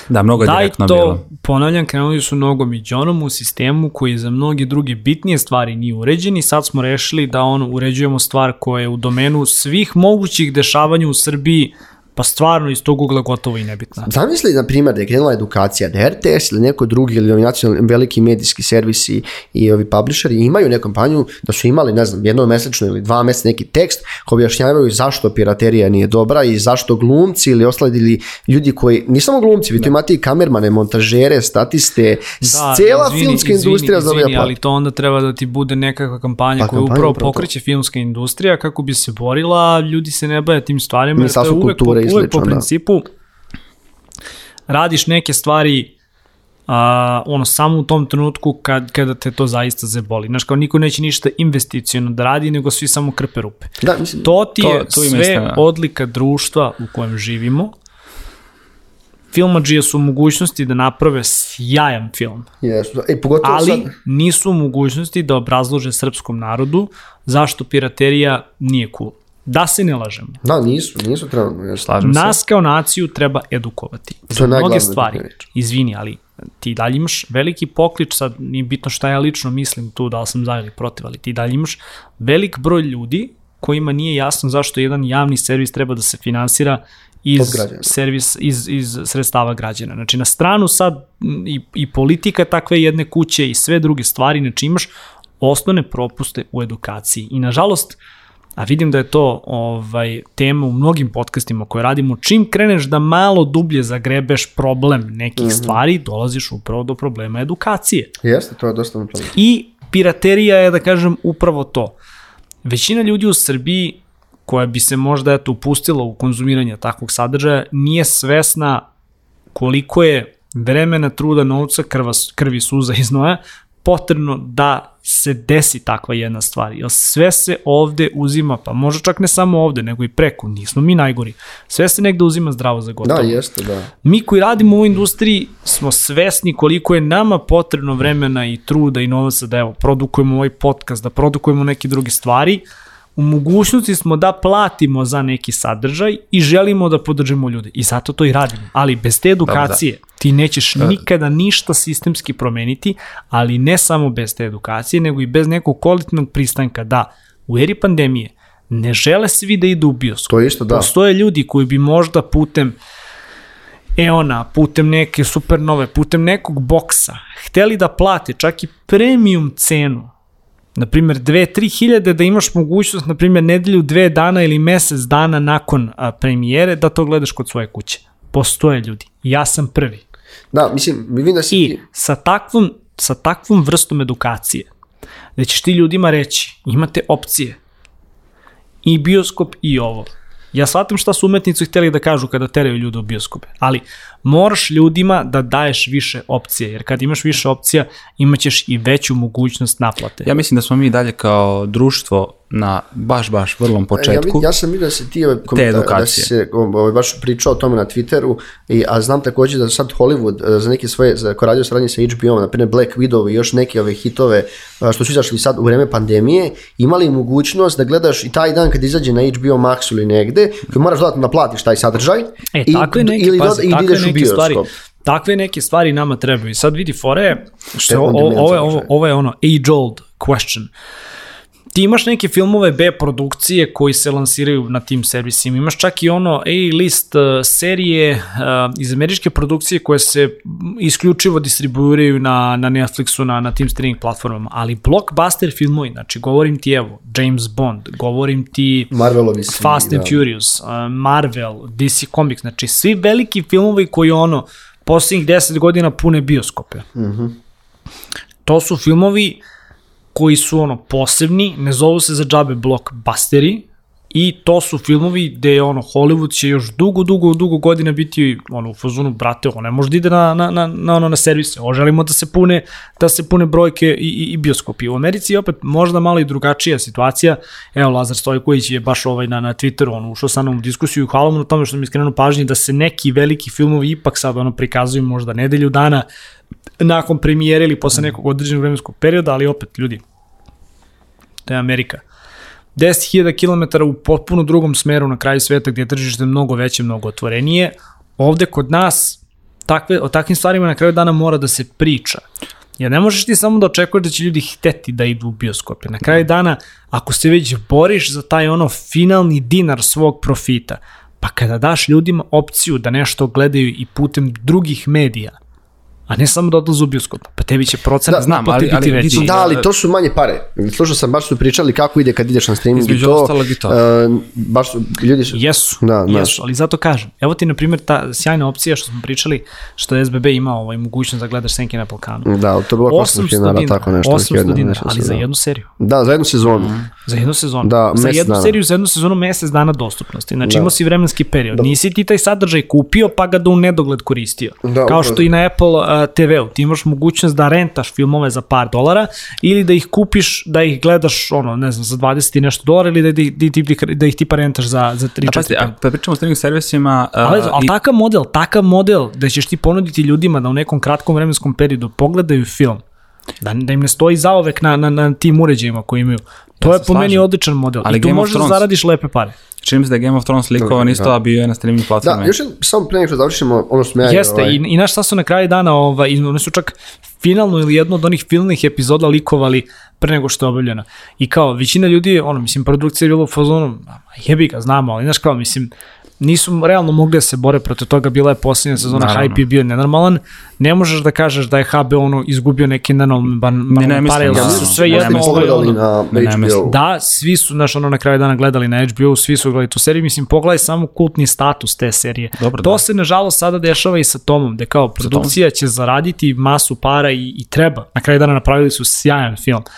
Da, mnogo je Daj direktno to, bilo. ponavljam, krenuli su nogom i džonom u sistemu koji za mnoge druge bitnije stvari nije uređen i sad smo rešili da on uređujemo stvar koja je u domenu svih mogućih dešavanja u Srbiji pa stvarno iz tog ugla gotovo i nebitna. Zamisli, na primjer, da je krenula edukacija, da RTS ili neko drugi ili nacionalni veliki medijski servisi i ovi publisheri imaju neku kampanju da su imali, ne znam, jedno mesečno ili dva meseca neki tekst koji objašnjavaju zašto piraterija nije dobra i zašto glumci ili ostali ili ljudi koji, ni samo glumci, vi tu imate i kamermane, montažere, statiste, da, cijela izvini, filmska izvini, industrija izvini, izvini, ali to onda treba da ti bude nekakva kampanja pa, koja kampanja, upravo pokreće filmska industrija kako bi se borila, ljudi se ne baje tim stvarima, jer to je uvek i uvek po principu radiš neke stvari a, ono samo u tom trenutku kad, kada te to zaista zaboli. Znaš, kao niko neće ništa investicijono da radi, nego svi samo krpe rupe. Da, mislim, to ti je to, sve mislim, da. odlika društva u kojem živimo. Filmađije su u mogućnosti da naprave sjajan film. Yes. E, pogotovo ali sad... nisu u mogućnosti da obrazlože srpskom narodu zašto piraterija nije cool. Da se ne lažemo. Da, nisu, nisu trebno, ja slažem Nas se. kao naciju treba edukovati. Za mnoge stvari. Izvini, ali ti dalje imaš veliki poklič, sad nije bitno šta ja lično mislim tu, da li sam za ili protiv, ali ti dalje imaš velik broj ljudi kojima nije jasno zašto jedan javni servis treba da se finansira iz servis iz iz sredstava građana. Znači na stranu sad i i politika takve jedne kuće i sve druge stvari, znači imaš osnovne propuste u edukaciji. I nažalost a vidim da je to ovaj tema u mnogim podcastima koje radimo, čim kreneš da malo dublje zagrebeš problem nekih mm -hmm. stvari, dolaziš upravo do problema edukacije. Jeste, to je dosta problem. I piraterija je, da kažem, upravo to. Većina ljudi u Srbiji koja bi se možda eto upustila u konzumiranje takvog sadržaja nije svesna koliko je vremena, truda, novca, krva, krvi, suza i znoja potrebno da se desi takva jedna stvar. Jer sve se ovde uzima, pa možda čak ne samo ovde, nego i preko, nismo mi najgori. Sve se negde uzima zdravo za gotovo. Da, jeste, da. Mi koji radimo u ovoj industriji smo svesni koliko je nama potrebno vremena i truda i novaca da evo, produkujemo ovaj podcast, da produkujemo neke druge stvari, u mogućnosti smo da platimo za neki sadržaj i želimo da podržimo ljude. I zato to i radimo. Ali bez te edukacije da, da. Ti nećeš nikada ništa sistemski promeniti, ali ne samo bez te edukacije, nego i bez nekog kvalitetnog pristanka da u eri pandemije ne žele svi da idu u bioskop. To isto, da. Postoje ljudi koji bi možda putem Eona, putem neke supernove, putem nekog boksa, hteli da plate čak i premium cenu na primjer, 2-3 hiljade da imaš mogućnost, na primjer, nedelju, dve dana ili mesec dana nakon a, premijere da to gledaš kod svoje kuće. Postoje ljudi. Ja sam prvi. Da, mislim, vidim da si... I sa takvom, sa takvom vrstom edukacije, da ćeš ti ljudima reći, imate opcije, i bioskop i ovo. Ja shvatam šta su umetnici hteli da kažu kada teraju ljude u bioskope, ali moraš ljudima da daješ više opcije, jer kad imaš više opcija, imaćeš i veću mogućnost naplate. Ja mislim da smo mi dalje kao društvo na baš, baš vrlom početku. Ja, ja sam vidio da se ti ovaj, da si se ovaj, baš pričao o tome na Twitteru, i, a znam takođe da sad Hollywood e, za neke svoje, za, ko radio saradnje sa HBO, na primjer Black Widow i još neke ove hitove što su izašli sad u vreme pandemije, imali mogućnost da gledaš i taj dan kad izađe na HBO Max ili negde, koji moraš dodatno da platiš taj sadržaj, e, i, neki, ili pazi, ili ideš u bioskop. Stvari, takve neke stvari nama trebaju. I sad vidi fore, što ovo, ovo, ovo, ovo je ono age old question. Ti imaš neke filmove B produkcije koji se lansiraju na tim servisima. Imaš čak i ono A-list uh, serije uh, iz američke produkcije koje se isključivo distribuiraju na, na Netflixu, na, na tim streaming platformama. Ali blockbuster filmovi, znači govorim ti evo, James Bond, govorim ti Marvelovi Fast and da. Furious, uh, Marvel, DC Comics, znači svi veliki filmovi koji ono poslednjih 10 godina pune bioskope. Mm -hmm. To su filmovi koji su ono posebni, ne zovu se za džabe blockbusteri i to su filmovi gde je ono Hollywood će još dugo, dugo, dugo godina biti ono u fazonu brate, ne može da ide na, na, na, na, ono, na servise, ovo želimo da se pune, da se pune brojke i, i, i bioskopi. U Americi je opet možda malo i drugačija situacija. Evo Lazar Stojković je baš ovaj na, na Twitteru, on ušao sa mnom u diskusiju i hvala mu na tome što mi skrenu pažnje da se neki veliki filmovi ipak sad ono prikazuju možda nedelju dana nakon premijere ili posle nekog određenog vremenskog perioda, ali opet ljudi, to je Amerika. 10.000 km u potpuno drugom smeru na kraju sveta gdje je tržište mnogo veće, mnogo otvorenije. Ovde kod nas takve, o takvim stvarima na kraju dana mora da se priča. Jer ne možeš ti samo da očekuješ da će ljudi hteti da idu u bioskope. Na kraju dana, ako se već boriš za taj ono finalni dinar svog profita, pa kada daš ljudima opciju da nešto gledaju i putem drugih medija, a ne samo da odlaze u bioskop. Pa tebi će procenat Da, znam, ali- ali veći. Da, ali to su manje pare. Slušao sam, baš su pričali kako ide kad ideš na streaming i Između to. ostalog i to. Uh, baš su, ljudi su... Jesu, Da, znaš. jesu, ali zato kažem. Evo ti, na primjer, ta sjajna opcija što smo pričali, što je SBB imao ovaj, mogućnost da gledaš Senke na Balkanu. Da, to je bilo 800 dinara, tako nešto. 800 jedno, dinara, ali za da. jednu seriju. Da, za jednu sezonu. Za jednu sezonu. Da, za jednu dana. seriju, za jednu sezonu mesec dana dostupnosti. Znači Da. imao si vremenski period. Nisi ti taj sadržaj kupio pa ga da u nedogled koristio. Da, Kao što i na Apple TV-u. Ti imaš mogućnost da rentaš filmove za par dolara ili da ih kupiš, da ih gledaš ono, ne znam, za 20 i nešto dolara ili da, da, ih- da, ih- da ih tipa rentaš za, za 3 Da, pazite, a pa pričamo o streaming servisima... uh, Ali, ali i- takav model, takav model da ćeš ti ponuditi ljudima da u nekom kratkom vremenskom periodu pogledaju film, da, da im ne stoji zaovek na, na, na tim uređajima koji imaju. To Ja je po meni slažem. odličan model. Ali I tu možeš da zaradiš lepe pare. Čini mi se da je Game of Thrones likovan isto, a bio je na streaming Da, platforme. još jedan, samo pre nego što završimo, ono što ja... Jeste, ovaj, i, i naš šta su na kraju dana, ovaj, i oni su čak finalno ili jedno od onih finalnih epizoda likovali pre nego što je objavljena. I kao, većina ljudi, ono, mislim, produkcija je bila u fazonu, "Ma, jebi ga, znamo, ali znaš kao, mislim, nisu realno mogli da se bore protiv toga, bila je posljednja sezona, Naravno. hype je bio nenormalan, ne možeš da kažeš da je HBO ono izgubio neke nenormalne ban, Ne, ne, pare, jer da, su da, sve ne, jedno ovaj, ono, na Ne, ne. Da, svi su, znaš, ono na kraju dana gledali na HBO, svi su gledali tu seriju, mislim, pogledaj samo kultni status te serije. Dobro, to da. se, nažalost, sada dešava i sa Tomom, gde kao produkcija će zaraditi masu para i, i treba. Na kraju dana napravili su sjajan film.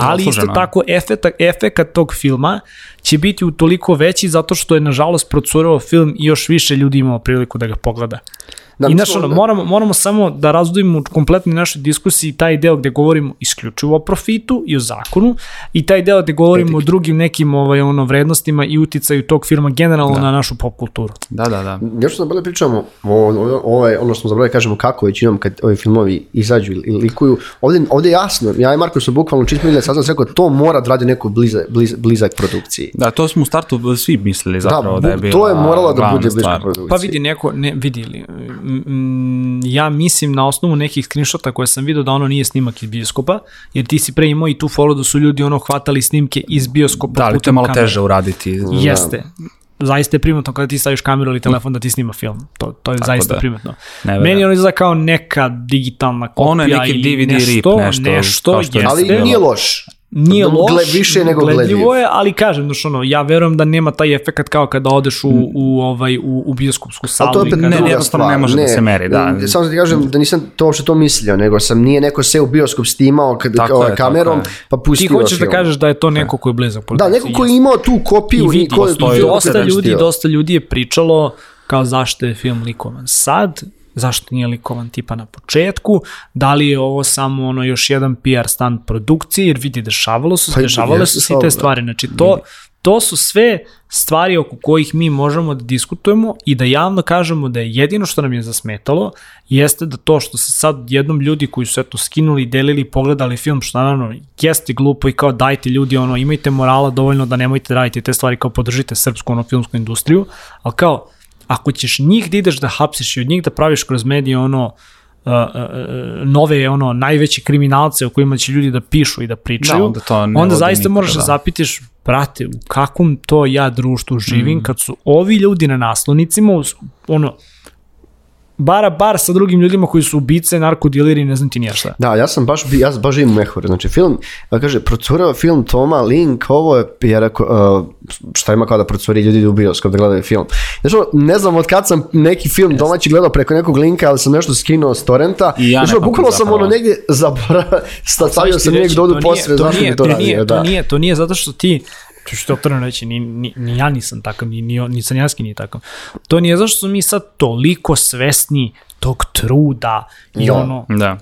Ali isto tako, efekat, efekat tog filma će biti utoliko veći zato što je, nažalost, procurao film i još više ljudi imao priliku da ga pogleda. Da, I znaš, ono, moramo, moramo samo da razdvojimo u kompletnoj našoj diskusiji taj deo gde govorimo isključivo o profitu i o zakonu i taj deo gde govorimo o drugim nekim ovaj, ono, vrednostima i uticaju tog firma generalno da. na našu pop kulturu. Da, da, da. Još smo zaboravili pričamo o, o, o, ovaj, ono što smo zaboravili kažemo kako većinom kad ovi filmovi izađu ili likuju. Ovde, ovde je jasno, ja i Marko su bukvalno čist milje saznali rekao to mora da radi neko bliza, bliz, blizak produkciji. Da, to smo u startu svi mislili zapravo da, bu- je bila to je moralo da bude bliska stvar. produkcija. Pa vidi neko, ne, vidi li, mm, ja mislim na osnovu nekih screenshota koje sam vidio da ono nije snimak iz bioskopa, jer ti si pre imao i tu follow da su ljudi ono hvatali snimke iz bioskopa. Da, ali to je malo kamere. teže uraditi. Jeste. Zaista je primetno kada ti staviš kameru ili telefon da ti snima film. To, to je Tako zaista da. primetno. Ne. Meni ono izgleda kao neka digitalna kopija Ono je neki ili DVD rip, nešto, nešto, nešto kao što je jeste. Ali nije loš. Nije Gle- loš, više nego gledljivo gledljiv. je, ali kažem, znaš, ono, ja verujem da nema taj efekat kao kada odeš u, u, ovaj, u, u bioskopsku salu. Ali to je opet i kada- ne, druga jednostavno stvar. ne može da se meri, da. Samo da ti kažem da nisam to uopšte to mislio, nego sam nije neko se u bioskop snimao kad, Tako kao je, kamerom, tako pa Ti pustio hoćeš da film. kažeš da je to neko ko je blizak Da, produkciji. neko ko je imao tu kopiju I vidi, ko dosta ljudi, dosta ljudi je pričalo kao zašto je film likovan sad, zašto nije likovan tipa na početku, da li je ovo samo ono još jedan PR stand produkcije, jer vidi, dešavalo su, Pa, dešavale su se i te stvari, znači to, to su sve stvari oko kojih mi možemo da diskutujemo i da javno kažemo da je jedino što nam je zasmetalo jeste da to što se sad jednom ljudi koji su eto skinuli, delili, pogledali film, što naravno jeste glupo i kao dajte ljudi ono, imajte morala dovoljno da nemojte da radite te stvari kao podržite srpsku ono filmsku industriju, ali kao ako ćeš njih da ideš da hapsiš i od njih da praviš kroz medije ono uh, uh, nove ono najveće kriminalce o kojima će ljudi da pišu i da pričaju, Da, onda to onda zaista nikuda, moraš da da. zapitiš, brate, u kakvom to ja društvu živim Mm. kad su ovi ljudi na naslovnicima, uz- ono, bara bar sa drugim ljudima koji su ubice, narkodileri, ne znam ti nija šta. Da, ja sam baš, ja baš živim u Mehuru. Znači, film, da kaže, procurao film Toma, Link, ovo je, ja rekao, uh, šta ima kao da procuri ljudi u bioskop da gledaju film. Znači, ne znam od kad sam neki film domaći gledao preko nekog linka, ali sam nešto skinuo s torrenta. I ja znači, bukvalno sam ono negdje zaboravio, [LAUGHS] stavio sam njeg reći, da to nije- posle, to bi to da. To nije, to nije zato što ti, to ću ti otvoreno reći, ni, ni, ni ja nisam takav, ni, ni, ni Sanjanski nije takav. To nije zato što smo mi sad toliko svesni tog truda i Da. ono Da.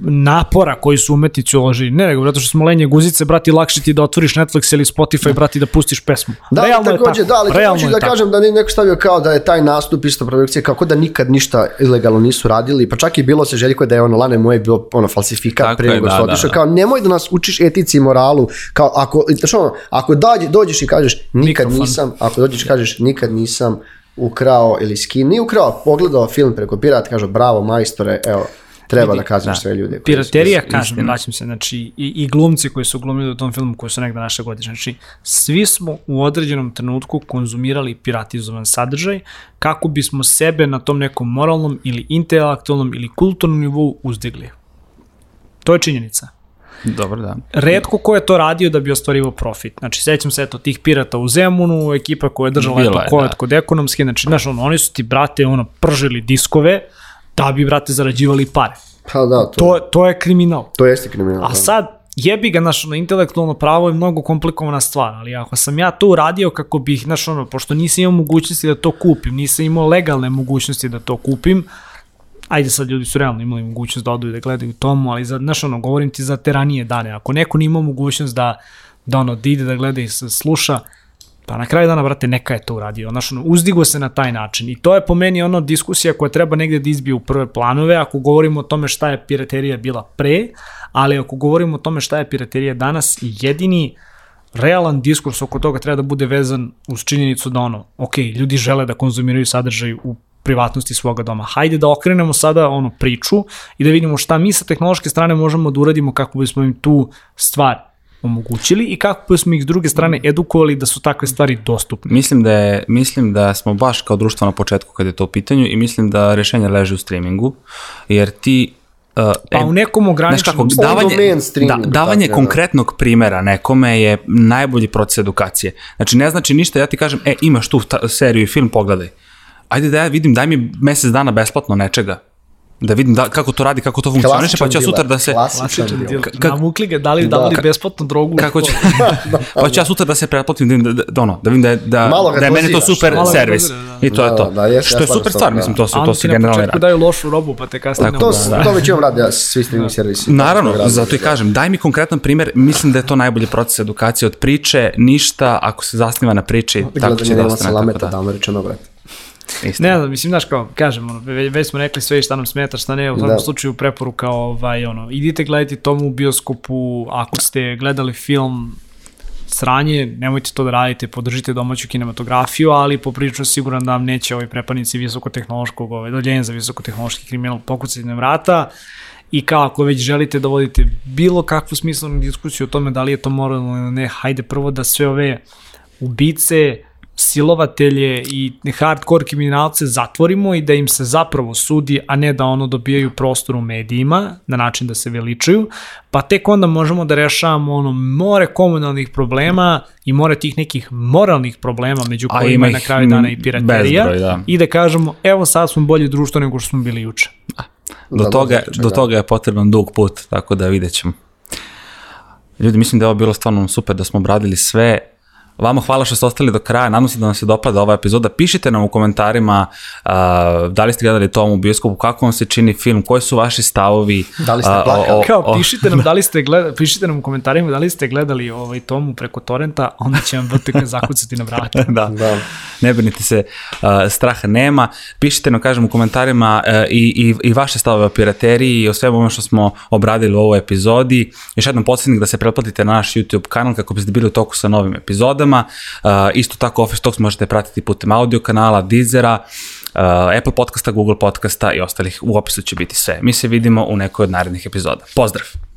napora koji su umetnici uložili. Ne, nego zato što smo lenje guzice, brati, lakše ti da otvoriš Netflix ili Spotify, brati, da pustiš pesmu. Da, Realno je takođe, tako. da, ali Realno je da tako. kažem da nije neko stavio kao da je taj nastup isto produkcije, kako da nikad ništa ilegalno nisu radili, pa čak i bilo se željko da je ono Lane moje bilo ono falsifikat Tako pre je, nego da, što da, otišao, da. kao nemoj da nas učiš etici i moralu, kao ako, znaš ono, ako dođe, dođeš i kažeš nikad Mikrofon. nisam, ako dođeš i kažeš nikad nisam ukrao ili skin, nije ukrao, pogledao film preko pirata, kaže bravo majstore, evo, treba da kazneš sve ljude. Piraterija, kažem, vraćam se, znači, i, i glumci koji su glumili u tom filmu, koji su negde naše godine, znači, svi smo u određenom trenutku konzumirali piratizovan sadržaj kako bismo sebe na tom nekom moralnom ili intelektualnom ili kulturnom nivou uzdigli. To je činjenica. Dobro, da. Redko ko je to radio da bi ostvarivao profit. Znači, sećam se eto tih pirata u Zemunu, ekipa koja je držala Bila eto je, kolet da. kod ekonomske, znači, znaš, ono, oni su ti, brate, ono, pržili diskove da bi, brate, zarađivali pare. Pa da, to, To, to je kriminal. to jeste kriminal. A da. sad, jebi ga, znaš, ono, intelektualno pravo je mnogo komplikovana stvar, ali ako sam ja to uradio kako bih, znaš, ono, pošto nisam imao mogućnosti da to kupim, nisam imao legalne mogućnosti da to kupim, ajde sad ljudi su realno imali mogućnost da odu i da gledaju tomu, ali za, znaš, ono, govorim ti za te ranije dane, ako neko nije imao mogućnost da, da ono, da ide da gleda i sluša, Pa na kraju dana, brate, neka je to uradio. Znaš, ono, uzdigo se na taj način. I to je po meni ono diskusija koja treba negde da izbije u prve planove, ako govorimo o tome šta je piraterija bila pre, ali ako govorimo o tome šta je piraterija danas, jedini realan diskurs oko toga treba da bude vezan uz činjenicu da ono, ok, ljudi žele da konzumiraju sadržaj u privatnosti svoga doma. Hajde da okrenemo sada ono priču i da vidimo šta mi sa tehnološke strane možemo da uradimo kako bismo im tu stvar omogućili i kako bismo ih s druge strane edukovali da su takve stvari dostupne. Mislim da, je, mislim da smo baš kao društvo na početku kad je to u pitanju i mislim da rešenje leži u streamingu, jer ti... Uh, Pa u nekom ograničenom... kako, davanje, da, davanje tako da. konkretnog primera nekome je najbolji proces edukacije. Znači ne znači ništa, ja ti kažem, e, imaš tu ta, seriju i film, pogledaj. Ajde da ja vidim, daj mi mesec dana besplatno nečega. Da vidim da, kako to radi, kako to funkcioniše, pa ću ja sutra da se... klasičan Klasičan deal. Navukli ga, dali, Da. davali Ka- besplatnu drogu. Kako ću, [LAUGHS] pa ću ja sutra da se pretplatim, da, vidim da, da, ono, da vidim da, je- da, Malo da je meni to super malo servis. doziraš, da. I to je Da, to. da, jes, Što ja je super stvar, da. mislim, to su, to su ti na generalni početku rad. daju lošu robu, pa te kasnije To, ne to većinom rade ja, svi streaming servisi. Naravno, da zato i kažem, daj mi konkretan primer, mislim da je to najbolji proces edukacije od priče, ništa ako se zasniva na priči, tako će Gledanje da ostane. tako da. davno rečeno, brate. Istina. Ne znam, mislim, znaš kao, kažem, ono, već, već smo rekli sve šta nam smeta, šta ne, u svakom Da. slučaju preporuka, ovaj, ono, idite gledati tomu u bioskopu, ako ste gledali film sranje, nemojte to da radite, podržite domaću kinematografiju, ali poprilično siguran da vam neće ovi prepanici visokotehnološkog, ovaj, doljenja za visokotehnološki kriminal pokucati na vrata, i kao ako već želite da vodite bilo kakvu smislenu diskusiju o tome da li je to moralno ili ne, hajde prvo da sve ove ubice, silovatelje i hardcore kriminalce zatvorimo i da im se zapravo sudi, a ne da ono dobijaju prostor u medijima na način da se veličaju, pa tek onda možemo da rešavamo ono more komunalnih problema i more tih nekih moralnih problema među A kojima ima je na kraju dana i piraterija bezbroj, da. i da kažemo evo sad smo bolje društvo nego što smo bili juče. Do, Da, toga, da, do da. toga je potreban dug put, tako da vidjet ćemo. Ljudi, mislim da je ovo bilo stvarno super, da smo obradili sve. Vama hvala što ste ostali do kraja, nadam se da vam se dopada ova epizoda. Pišite nam u komentarima uh, da li ste gledali tom u bioskopu, kako vam se čini film, koji su vaši stavovi. Da li ste a, plakali? Kao, pišite nam [LAUGHS] da li ste gledali, pišite nam u komentarima da li ste gledali ovaj tomu preko torrenta, onda će vam VTK [LAUGHS] zakucati na vrata. [LAUGHS] da. Da. ne brinite se, uh, straha nema. Pišite nam, kažem, u komentarima uh, i, i, i vaše stavove o pirateriji i o svemu ono što smo obradili u ovoj epizodi. Još jednom podsjetnik da se pretplatite na naš YouTube kanal kako biste bili u toku sa novim epizodama. Uh, isto tako Office Talks možete pratiti putem audio kanala, Deezera, uh, Apple podcasta, Google podcasta i ostalih. U opisu će biti sve. Mi se vidimo u nekoj od narednih epizoda. Pozdrav!